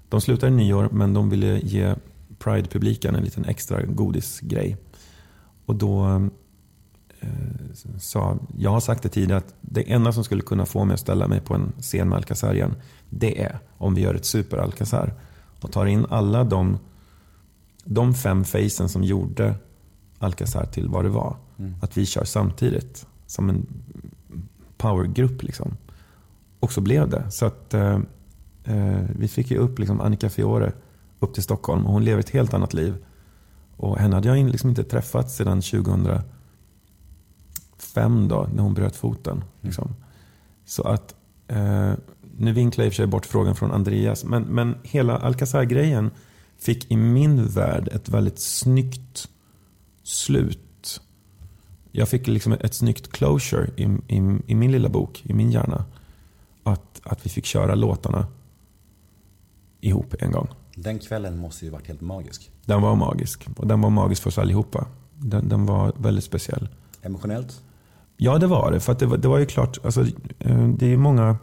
De slutade i nyår men de ville ge Pride-publiken en liten extra godisgrej. Och då eh, sa, jag har sagt det tidigare att det enda som skulle kunna få mig att ställa mig på en scen med Alcazar igen, det är om vi gör ett super-Alcazar och tar in alla de, de fem facen som gjorde Alcazar till vad det var. Att vi kör samtidigt som en powergrupp. Liksom. Och så blev det. Så att eh, eh, vi fick ju upp liksom Annika Fiore upp till Stockholm och hon lever ett helt annat liv. Och henne hade jag liksom inte träffat sedan 2005 då, när hon bröt foten. Liksom. Så att, eh, nu vinklar jag i och för sig bort frågan från Andreas, men, men hela Alcazar-grejen fick i min värld ett väldigt snyggt slut. Jag fick liksom ett, ett snyggt closure i, i, i min lilla bok, i min hjärna. Att, att vi fick köra låtarna ihop en gång. Den kvällen måste ju varit helt magisk. Den var magisk. Och den var magisk för oss allihopa. Den, den var väldigt speciell. Emotionellt? Ja, det var det. För att det, var, det var ju klart, alltså, eh, det är många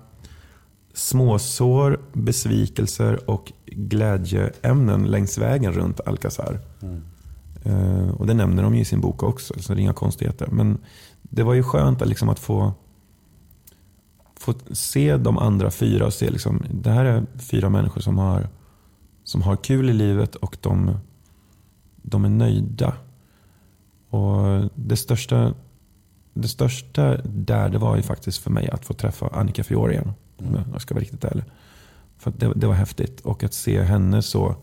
småsår, besvikelser och glädjeämnen längs vägen runt Alcazar. Eh, Och det nämner de ju i sin bok också, så det är inga konstigheter. Men det var ju skönt att, liksom att få, få se de andra fyra och se liksom, det här är fyra människor som har, som har kul i livet och de, de är nöjda. Och det största, det största där det var ju faktiskt för mig att få träffa Annika Fiore igen. Om jag ska vara riktigt ärlig. För det, det var häftigt. Och att se henne så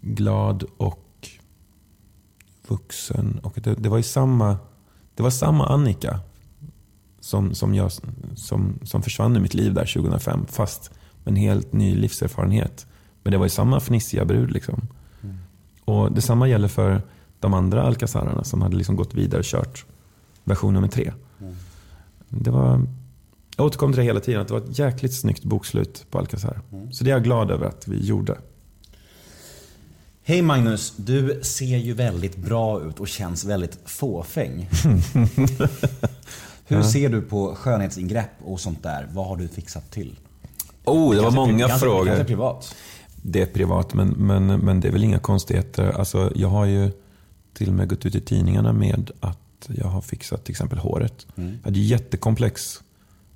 glad och vuxen. Och det, det var ju samma, det var samma Annika som, som, jag, som, som försvann ur mitt liv där 2005. Fast med en helt ny livserfarenhet. Men det var ju samma fnissiga brud. Liksom. Och detsamma gäller för de andra Alcazararna som hade liksom gått vidare och kört version nummer tre. Det var, jag återkommer till det hela tiden, att det var ett jäkligt snyggt bokslut på Alcazar. Så det är jag glad över att vi gjorde. Hej Magnus, du ser ju väldigt bra ut och känns väldigt fåfäng. (laughs) Hur ser du på skönhetsingrepp och sånt där? Vad har du fixat till? Oh, det var många kanske, frågor. Kanske privat? Det är privat, men, men, men det är väl inga konstigheter. Alltså, jag har ju till och med gått ut i tidningarna med att jag har fixat till exempel håret. Jag hade jättekomplex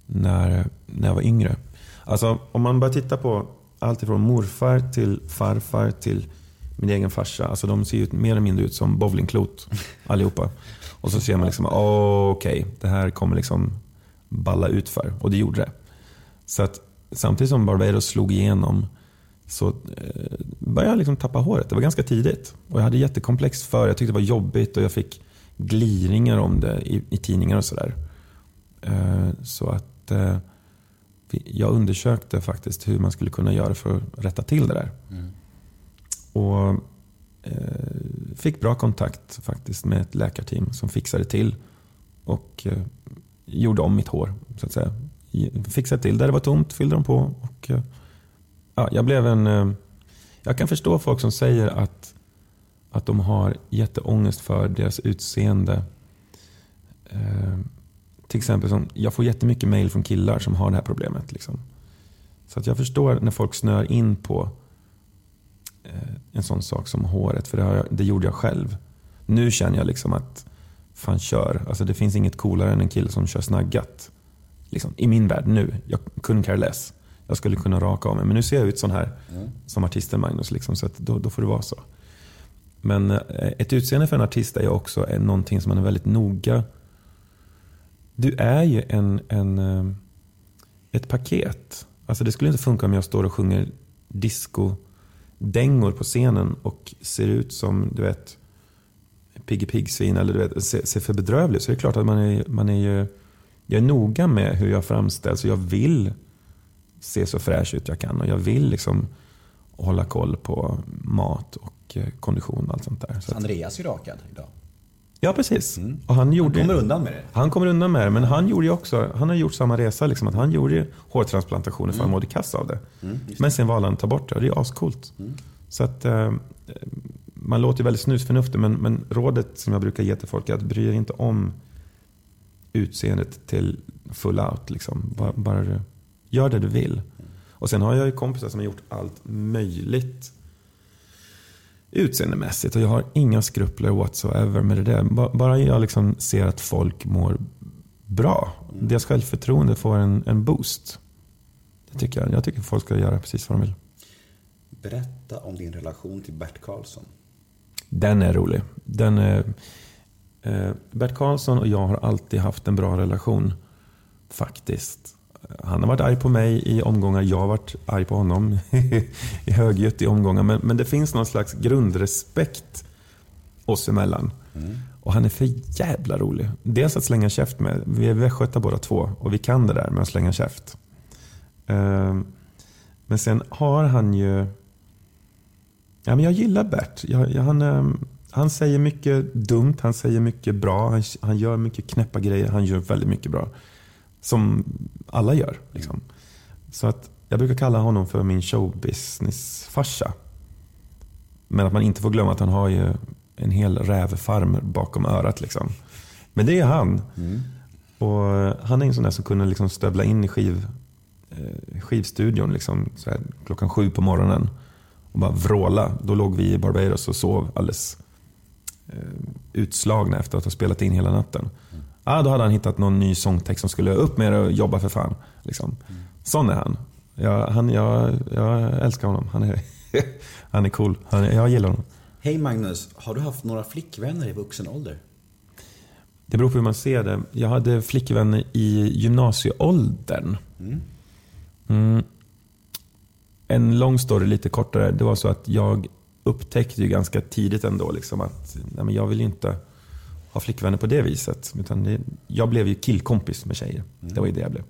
när, när jag var yngre. Alltså, om man bara tittar på allt ifrån morfar till farfar till min egen farsa. Alltså, de ser ju mer eller mindre ut som bowlingklot (laughs) allihopa. Och så ser man liksom, oh, okej, det här kommer liksom balla ut för. Och det gjorde det. Så att samtidigt som Barbados slog igenom så eh, började jag liksom tappa håret. Det var ganska tidigt. Och jag hade jättekomplex för Jag tyckte det var jobbigt och jag fick gliringar om det i, i tidningar och sådär. Eh, så att eh, jag undersökte faktiskt hur man skulle kunna göra för att rätta till det där. Och eh, fick bra kontakt faktiskt med ett läkarteam som fixade till och gjorde om mitt hår. så att säga. Fixade till där det var tomt, fyllde de på. Och, ja, jag blev en... Jag kan förstå folk som säger att, att de har jätteångest för deras utseende. Eh, till exempel, som, jag får jättemycket mail från killar som har det här problemet. Liksom. Så att jag förstår när folk snör in på eh, en sån sak som håret, för det, jag, det gjorde jag själv. Nu känner jag liksom att, fan kör. Alltså det finns inget coolare än en kille som kör snaggat. Liksom, I min värld nu. Jag kunde care less. Jag skulle kunna raka av mig. Men nu ser jag ut sån här som artisten Magnus. Liksom, så att då, då får det vara så. Men eh, ett utseende för en artist är ju också någonting som man är väldigt noga. Du är ju en, en, eh, ett paket. Alltså det skulle inte funka om jag står och sjunger disco-dängor på scenen och ser ut som du vet Piggy Piggsvin eller du vet, ser, ser för bedrövlig Så det är klart att man är, man är ju, jag är noga med hur jag framställs och jag vill se så fräsch ut jag kan och jag vill liksom hålla koll på mat och eh, kondition och allt sånt där. Så Andreas är ju rakad idag. ja, precis. Och han, gjorde, Kommer undan med det. han kommer undan med det, men han gjorde också, han har gjort samma resa. Liksom, att han gjorde hårtransplantationer för han mådde kass av det. men sen valde han att ta bort det och det är ascoolt. Så att, eh, man låter väldigt snusförnuftig, men, men rådet som jag brukar ge till folk är att bry er inte om utseendet till full out. Liksom. Bara, bara gör det du vill. Och sen har jag ju kompisar som har gjort allt möjligt utseendemässigt och jag har inga skrupler whatsoever med det där. Ba- Bara jag liksom ser att folk mår bra. Deras självförtroende får en, en boost. Det tycker jag. Jag tycker folk ska göra precis vad de vill. Berätta om din relation till Bert Karlsson. Den är rolig. Den är, eh, Bert Karlsson och jag har alltid haft en bra relation. Faktiskt. Han har varit arg på mig i omgångar. Jag har varit arg på honom (laughs) i högljutt i omgångar. Men, men det finns någon slags grundrespekt oss emellan. Och han är för jävla rolig. Dels att slänga käft med. Vi är västgötar båda två och vi kan det där med att slänga käft. Eh, Men sen har han ju... Ja, men jag gillar Bert. Jag, jag, han, eh, han säger mycket dumt, han säger mycket bra, han, han gör mycket knäppa grejer, han gör väldigt mycket bra. Som alla gör. Liksom. Så att jag brukar kalla honom för min showbusiness-farsa. Men att man inte får glömma att han har ju en hel rävfarm bakom örat. Liksom. Men det är han. Och eh, han är en sån där som kunde liksom stövla in i skiv, eh, skivstudion liksom, här, klockan sju på morgonen och bara vråla. Då låg vi i Barbados och sov alldeles eh, utslagna efter att ha spelat in hela natten. Ah, då hade han hittat någon ny sångtext som skulle upp med det och jobba för fan. Liksom. Sån är han. Jag, han jag, jag älskar honom. Han är, (laughs) han är cool. Han är, jag gillar honom. Hej Magnus, har du haft några flickvänner i vuxen ålder? Det beror på hur man ser det. Jag hade flickvänner i gymnasieåldern. Mm. En lång story, lite kortare. Det var så att jag upptäckte ju ganska tidigt ändå liksom att nej, men jag vill ju inte ha flickvänner på det viset. Utan det, jag blev ju killkompis med tjejer. Det var ju det jag blev.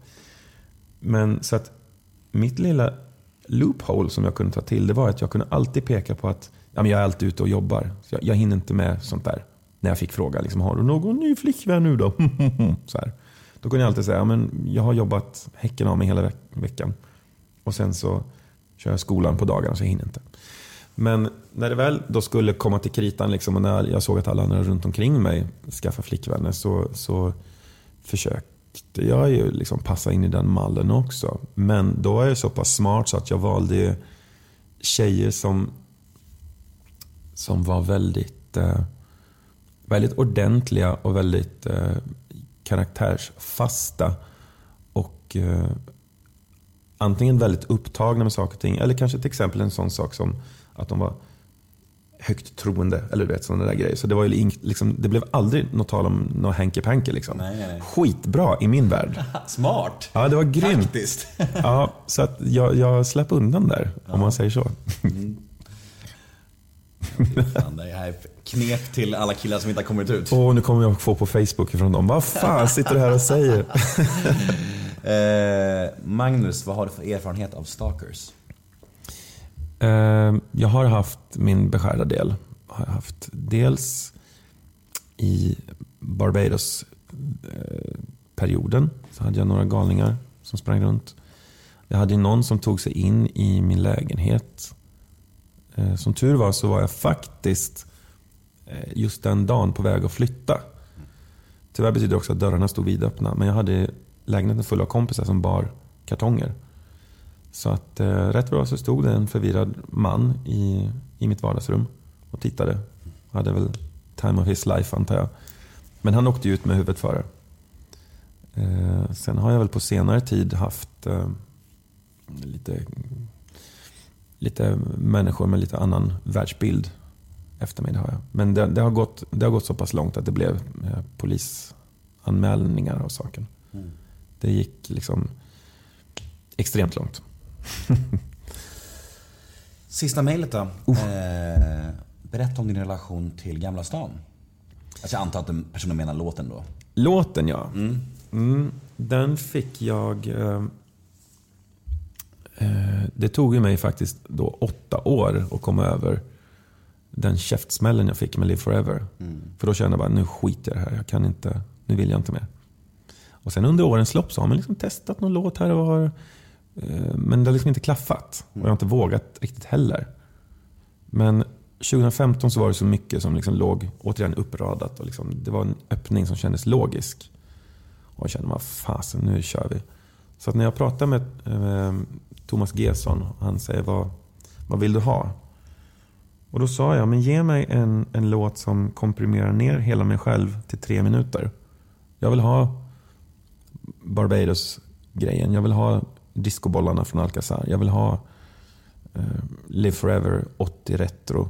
Men så att mitt lilla loophole som jag kunde ta till det var att jag kunde alltid peka på att ja, men jag är alltid ute och jobbar. Så jag, jag hinner inte med sånt där. När jag fick fråga, liksom, har du någon ny flickvän nu då? (laughs) så här. Då kunde jag alltid säga, ja, men jag har jobbat häcken av mig hela veck- veckan. Och sen så kör jag skolan på dagarna så jag hinner inte. Men när det väl då skulle komma till kritan liksom, och när jag såg att alla andra runt omkring mig skaffade flickvänner så, så försökte jag ju liksom passa in i den mallen också. Men då är jag så pass smart så att jag valde tjejer som, som var väldigt, eh, väldigt ordentliga och väldigt eh, karaktärsfasta. Och eh, antingen väldigt upptagna med saker och ting. Eller kanske till exempel en sån sak som att de var högt troende. Eller du vet sådana där grejer. Så det, var ju liksom, det blev aldrig något tal om något hanky panky liksom. Nej, nej, nej. Skitbra i min värld. (laughs) Smart. Ja, det var grymt. Faktiskt. (laughs) Ja, så att jag, jag släpp undan där, om man säger så. Fan, det här är knep till alla killar som inte har kommit ut. Och nu kommer jag få på Facebook ifrån dem. Vad fan sitter du här och säger? (laughs) Eh, Magnus, vad har du för erfarenhet av stalkers? Ehm, jag har haft min beskärda del. Har jag haft dels i Barbados-perioden. Eh, så hade jag några galningar som sprang runt. Jag hade någon som tog sig in i min lägenhet. Eh, som tur var så var jag faktiskt eh, just den dagen på väg att flytta. Tyvärr betyder det också att dörrarna stod vidöppna. Men jag hade lägenheten full av kompisar som bar kartonger. Så att eh, rätt bra så stod det en förvirrad man i, i mitt vardagsrum och tittade. Hade väl time of his life antar jag. Men han åkte ju ut med huvudet före. Eh, sen har jag väl på senare tid haft eh, lite, lite människor med lite annan världsbild efter mig. Det har jag. Men det, det, har gått, det har gått så pass långt att det blev eh, polisanmälningar av saken. Det gick liksom extremt långt. (laughs) Sista mejlet då. Eh, berätta om din relation till Gamla stan. Alltså jag antar att personen menar låten då. Låten ja. Mm, den fick jag... Eh, eh, det tog ju mig faktiskt då åtta år att komma över den käftsmällen jag fick med Live Forever. För då kände jag bara, nu skiter jag i det här. Jag kan inte, nu vill jag inte mer. Och sen under årens lopp så har man liksom testat någon låt här och var. Eh, men det har liksom inte klaffat. Och jag har inte vågat riktigt heller. Men 2015 så var det så mycket som liksom låg återigen uppradat. Och liksom, det var en öppning som kändes logisk. Och jag kände, vad fasen, nu kör vi. Så att när jag pratade med eh, Thomas Gesson, han säger, vad, vad vill du ha? Och då sa jag, men ge mig en, en låt som komprimerar ner hela mig själv till tre minuter. Jag vill ha Barbados-grejen. Jag vill ha discobollarna från Alcazar. Jag vill ha eh, Live Forever 80 retro.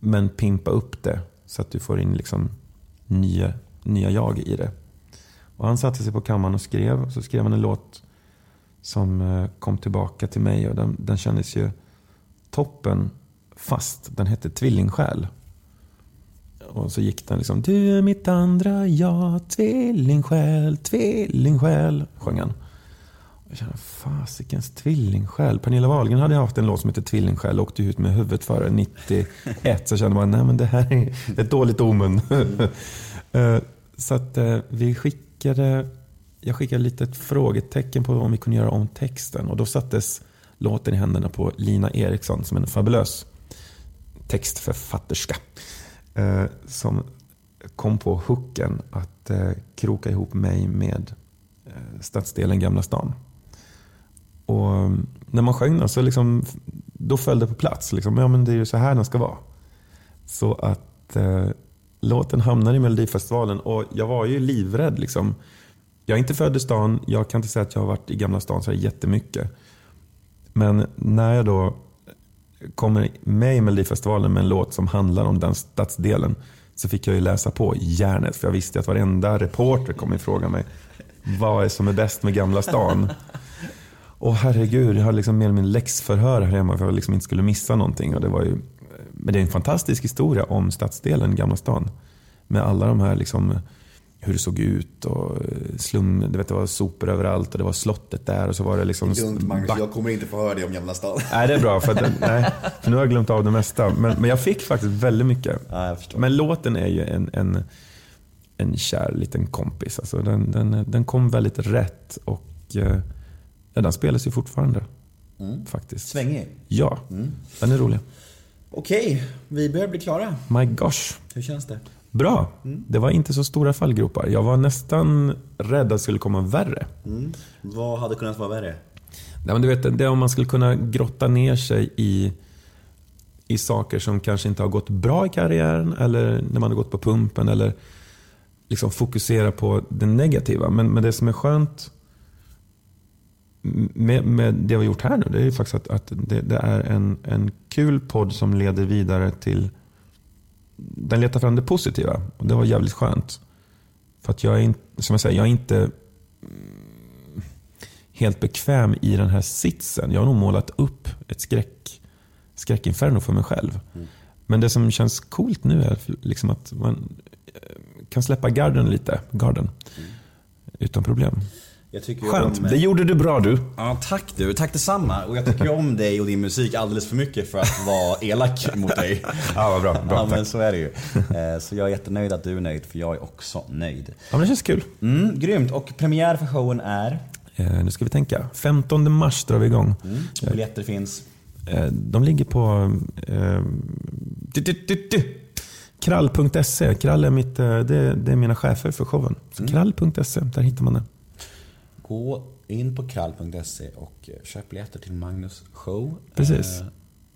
Men pimpa upp det så att du får in liksom nya, nya jag i det. Och han satte sig på kammaren och skrev. Så skrev han en låt som eh, kom tillbaka till mig. Och den, den kändes ju toppen fast. Den hette Tvillingsjäl. Och så gick den liksom Du är mitt andra jag, tvillingsjäl, tvillingsjäl. Sjöng han. Jag känner, fasikens tvillingsjäl. Pernilla Wahlgren hade haft en låt som heter Tvillingsjäl och åkte ut med huvudet före 91. Så jag kände man, nej men det här är ett dåligt omen. (laughs) Eh, så att eh, vi skickade, jag skickade lite ett frågetecken på om vi kunde göra om texten. Och då sattes låten i händerna på Lina Eriksson som är en fabulös textförfatterska. Eh, som kom på hooken att kroka ihop mig med stadsdelen Gamla stan. Och mm, när man sjöng den så liksom, då föll det på plats. Liksom, ja, men det är ju så här den ska vara. Så att eh, låten hamnade i Melodifestivalen och jag var ju livrädd. Liksom. Jag är inte född i stan, jag kan inte säga att jag har varit i Gamla stan så här jättemycket. Men när jag då kommer med i Melodifestivalen med en låt som handlar om den stadsdelen så fick jag ju läsa på järnet för jag visste att varenda reporter kommer fråga mig vad är som är bäst med Gamla stan? Och herregud, jag hade liksom mer eller mindre läxförhör här hemma för att jag liksom inte skulle missa någonting. Och det var ju, men det är en fantastisk historia om stadsdelen Gamla stan. Med alla de här liksom, hur det såg ut och slum, du vet, det var sopor överallt och det var slottet där och så var det liksom back- jag kommer inte få höra det om Gamla stan. (laughs) Nej, det är bra. För, att, nej, för nu har jag glömt av det mesta. Men, men jag fick faktiskt väldigt mycket. Ja. Men låten är ju en, en, en kär liten kompis. Alltså den, den, den kom väldigt rätt och eh, ja, den spelas ju fortfarande. Faktiskt. Svängig. Ja, den är rolig. Okej, vi börjar bli klara. My gosh. Hur känns det? Bra. Det var inte så stora fallgropar. Jag var nästan rädd att det skulle komma värre. Vad hade kunnat vara värre? Nej, men du vet, det är om man skulle kunna grotta ner sig i, i saker som kanske inte har gått bra i karriären eller när man har gått på pumpen eller liksom fokusera på det negativa. Men, men det som är skönt med, med det vi har gjort här nu, det är ju faktiskt att, att det, det är en, en kul podd som leder vidare till den letar fram det positiva och det var jävligt skönt. För att jag är, inte, som jag säger, jag är inte mm, helt bekväm i den här sitsen. Jag har nog målat upp ett skräck, skräckinferno för mig själv. Men det som känns coolt nu är liksom att man eh, kan släppa garden lite. Garden. Utan problem. Jag tycker Skönt. om- Det gjorde du bra du. Ja, tack du. Tack detsamma. Och jag tycker om dig och din musik alldeles för mycket för att vara elak (laughs) mot dig. Ja, vad bra. bra ja, men tack. så är det ju. Eh, Så jag är jättenöjd att du är nöjd, för jag är också nöjd. Ja, men det känns kul. Mm, grymt. Och premiär för showen är? Eh, nu ska vi tänka. 15 mars drar vi igång. Biljetter finns. Eh, de ligger på eh, du, du, du, du. krall.se. Krall är, mitt, det, det är mina chefer för showen. Så krall.se, där hittar man det. Gå in på krall.se och eh, köp biljetter till Magnus show. Precis. Eh,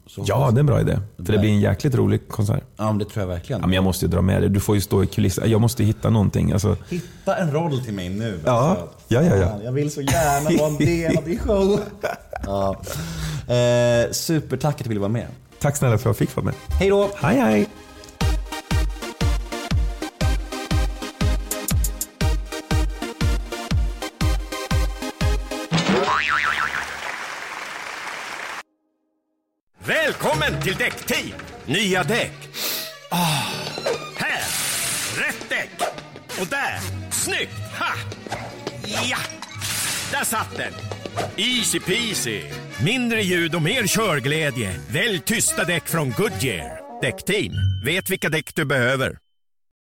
Så Ja, det är en bra idé. För det blir en jäkligt rolig konsert. Ja, men det tror jag verkligen. Ja, men jag måste ju dra med dig. Du får ju stå i kulissen. Jag måste hitta någonting. Alltså, Hitta en roll till mig nu. Ja. alltså. Ja, ja, ja. Jag vill så gärna vara en del av din show. (laughs) Ja. Eh, supertack att du ville vara med. tack snälla för att jag fick vara med. Hej då! Hej, hej! Till Däckteam! Nya däck. Oh. här! Rätt däck! Och där! Snyggt! Ha! Ja! Där satt den! Easy peasy! Mindre ljud och mer körglädje. Välj tysta däck från Goodyear. Däckteam, vet vilka däck du behöver.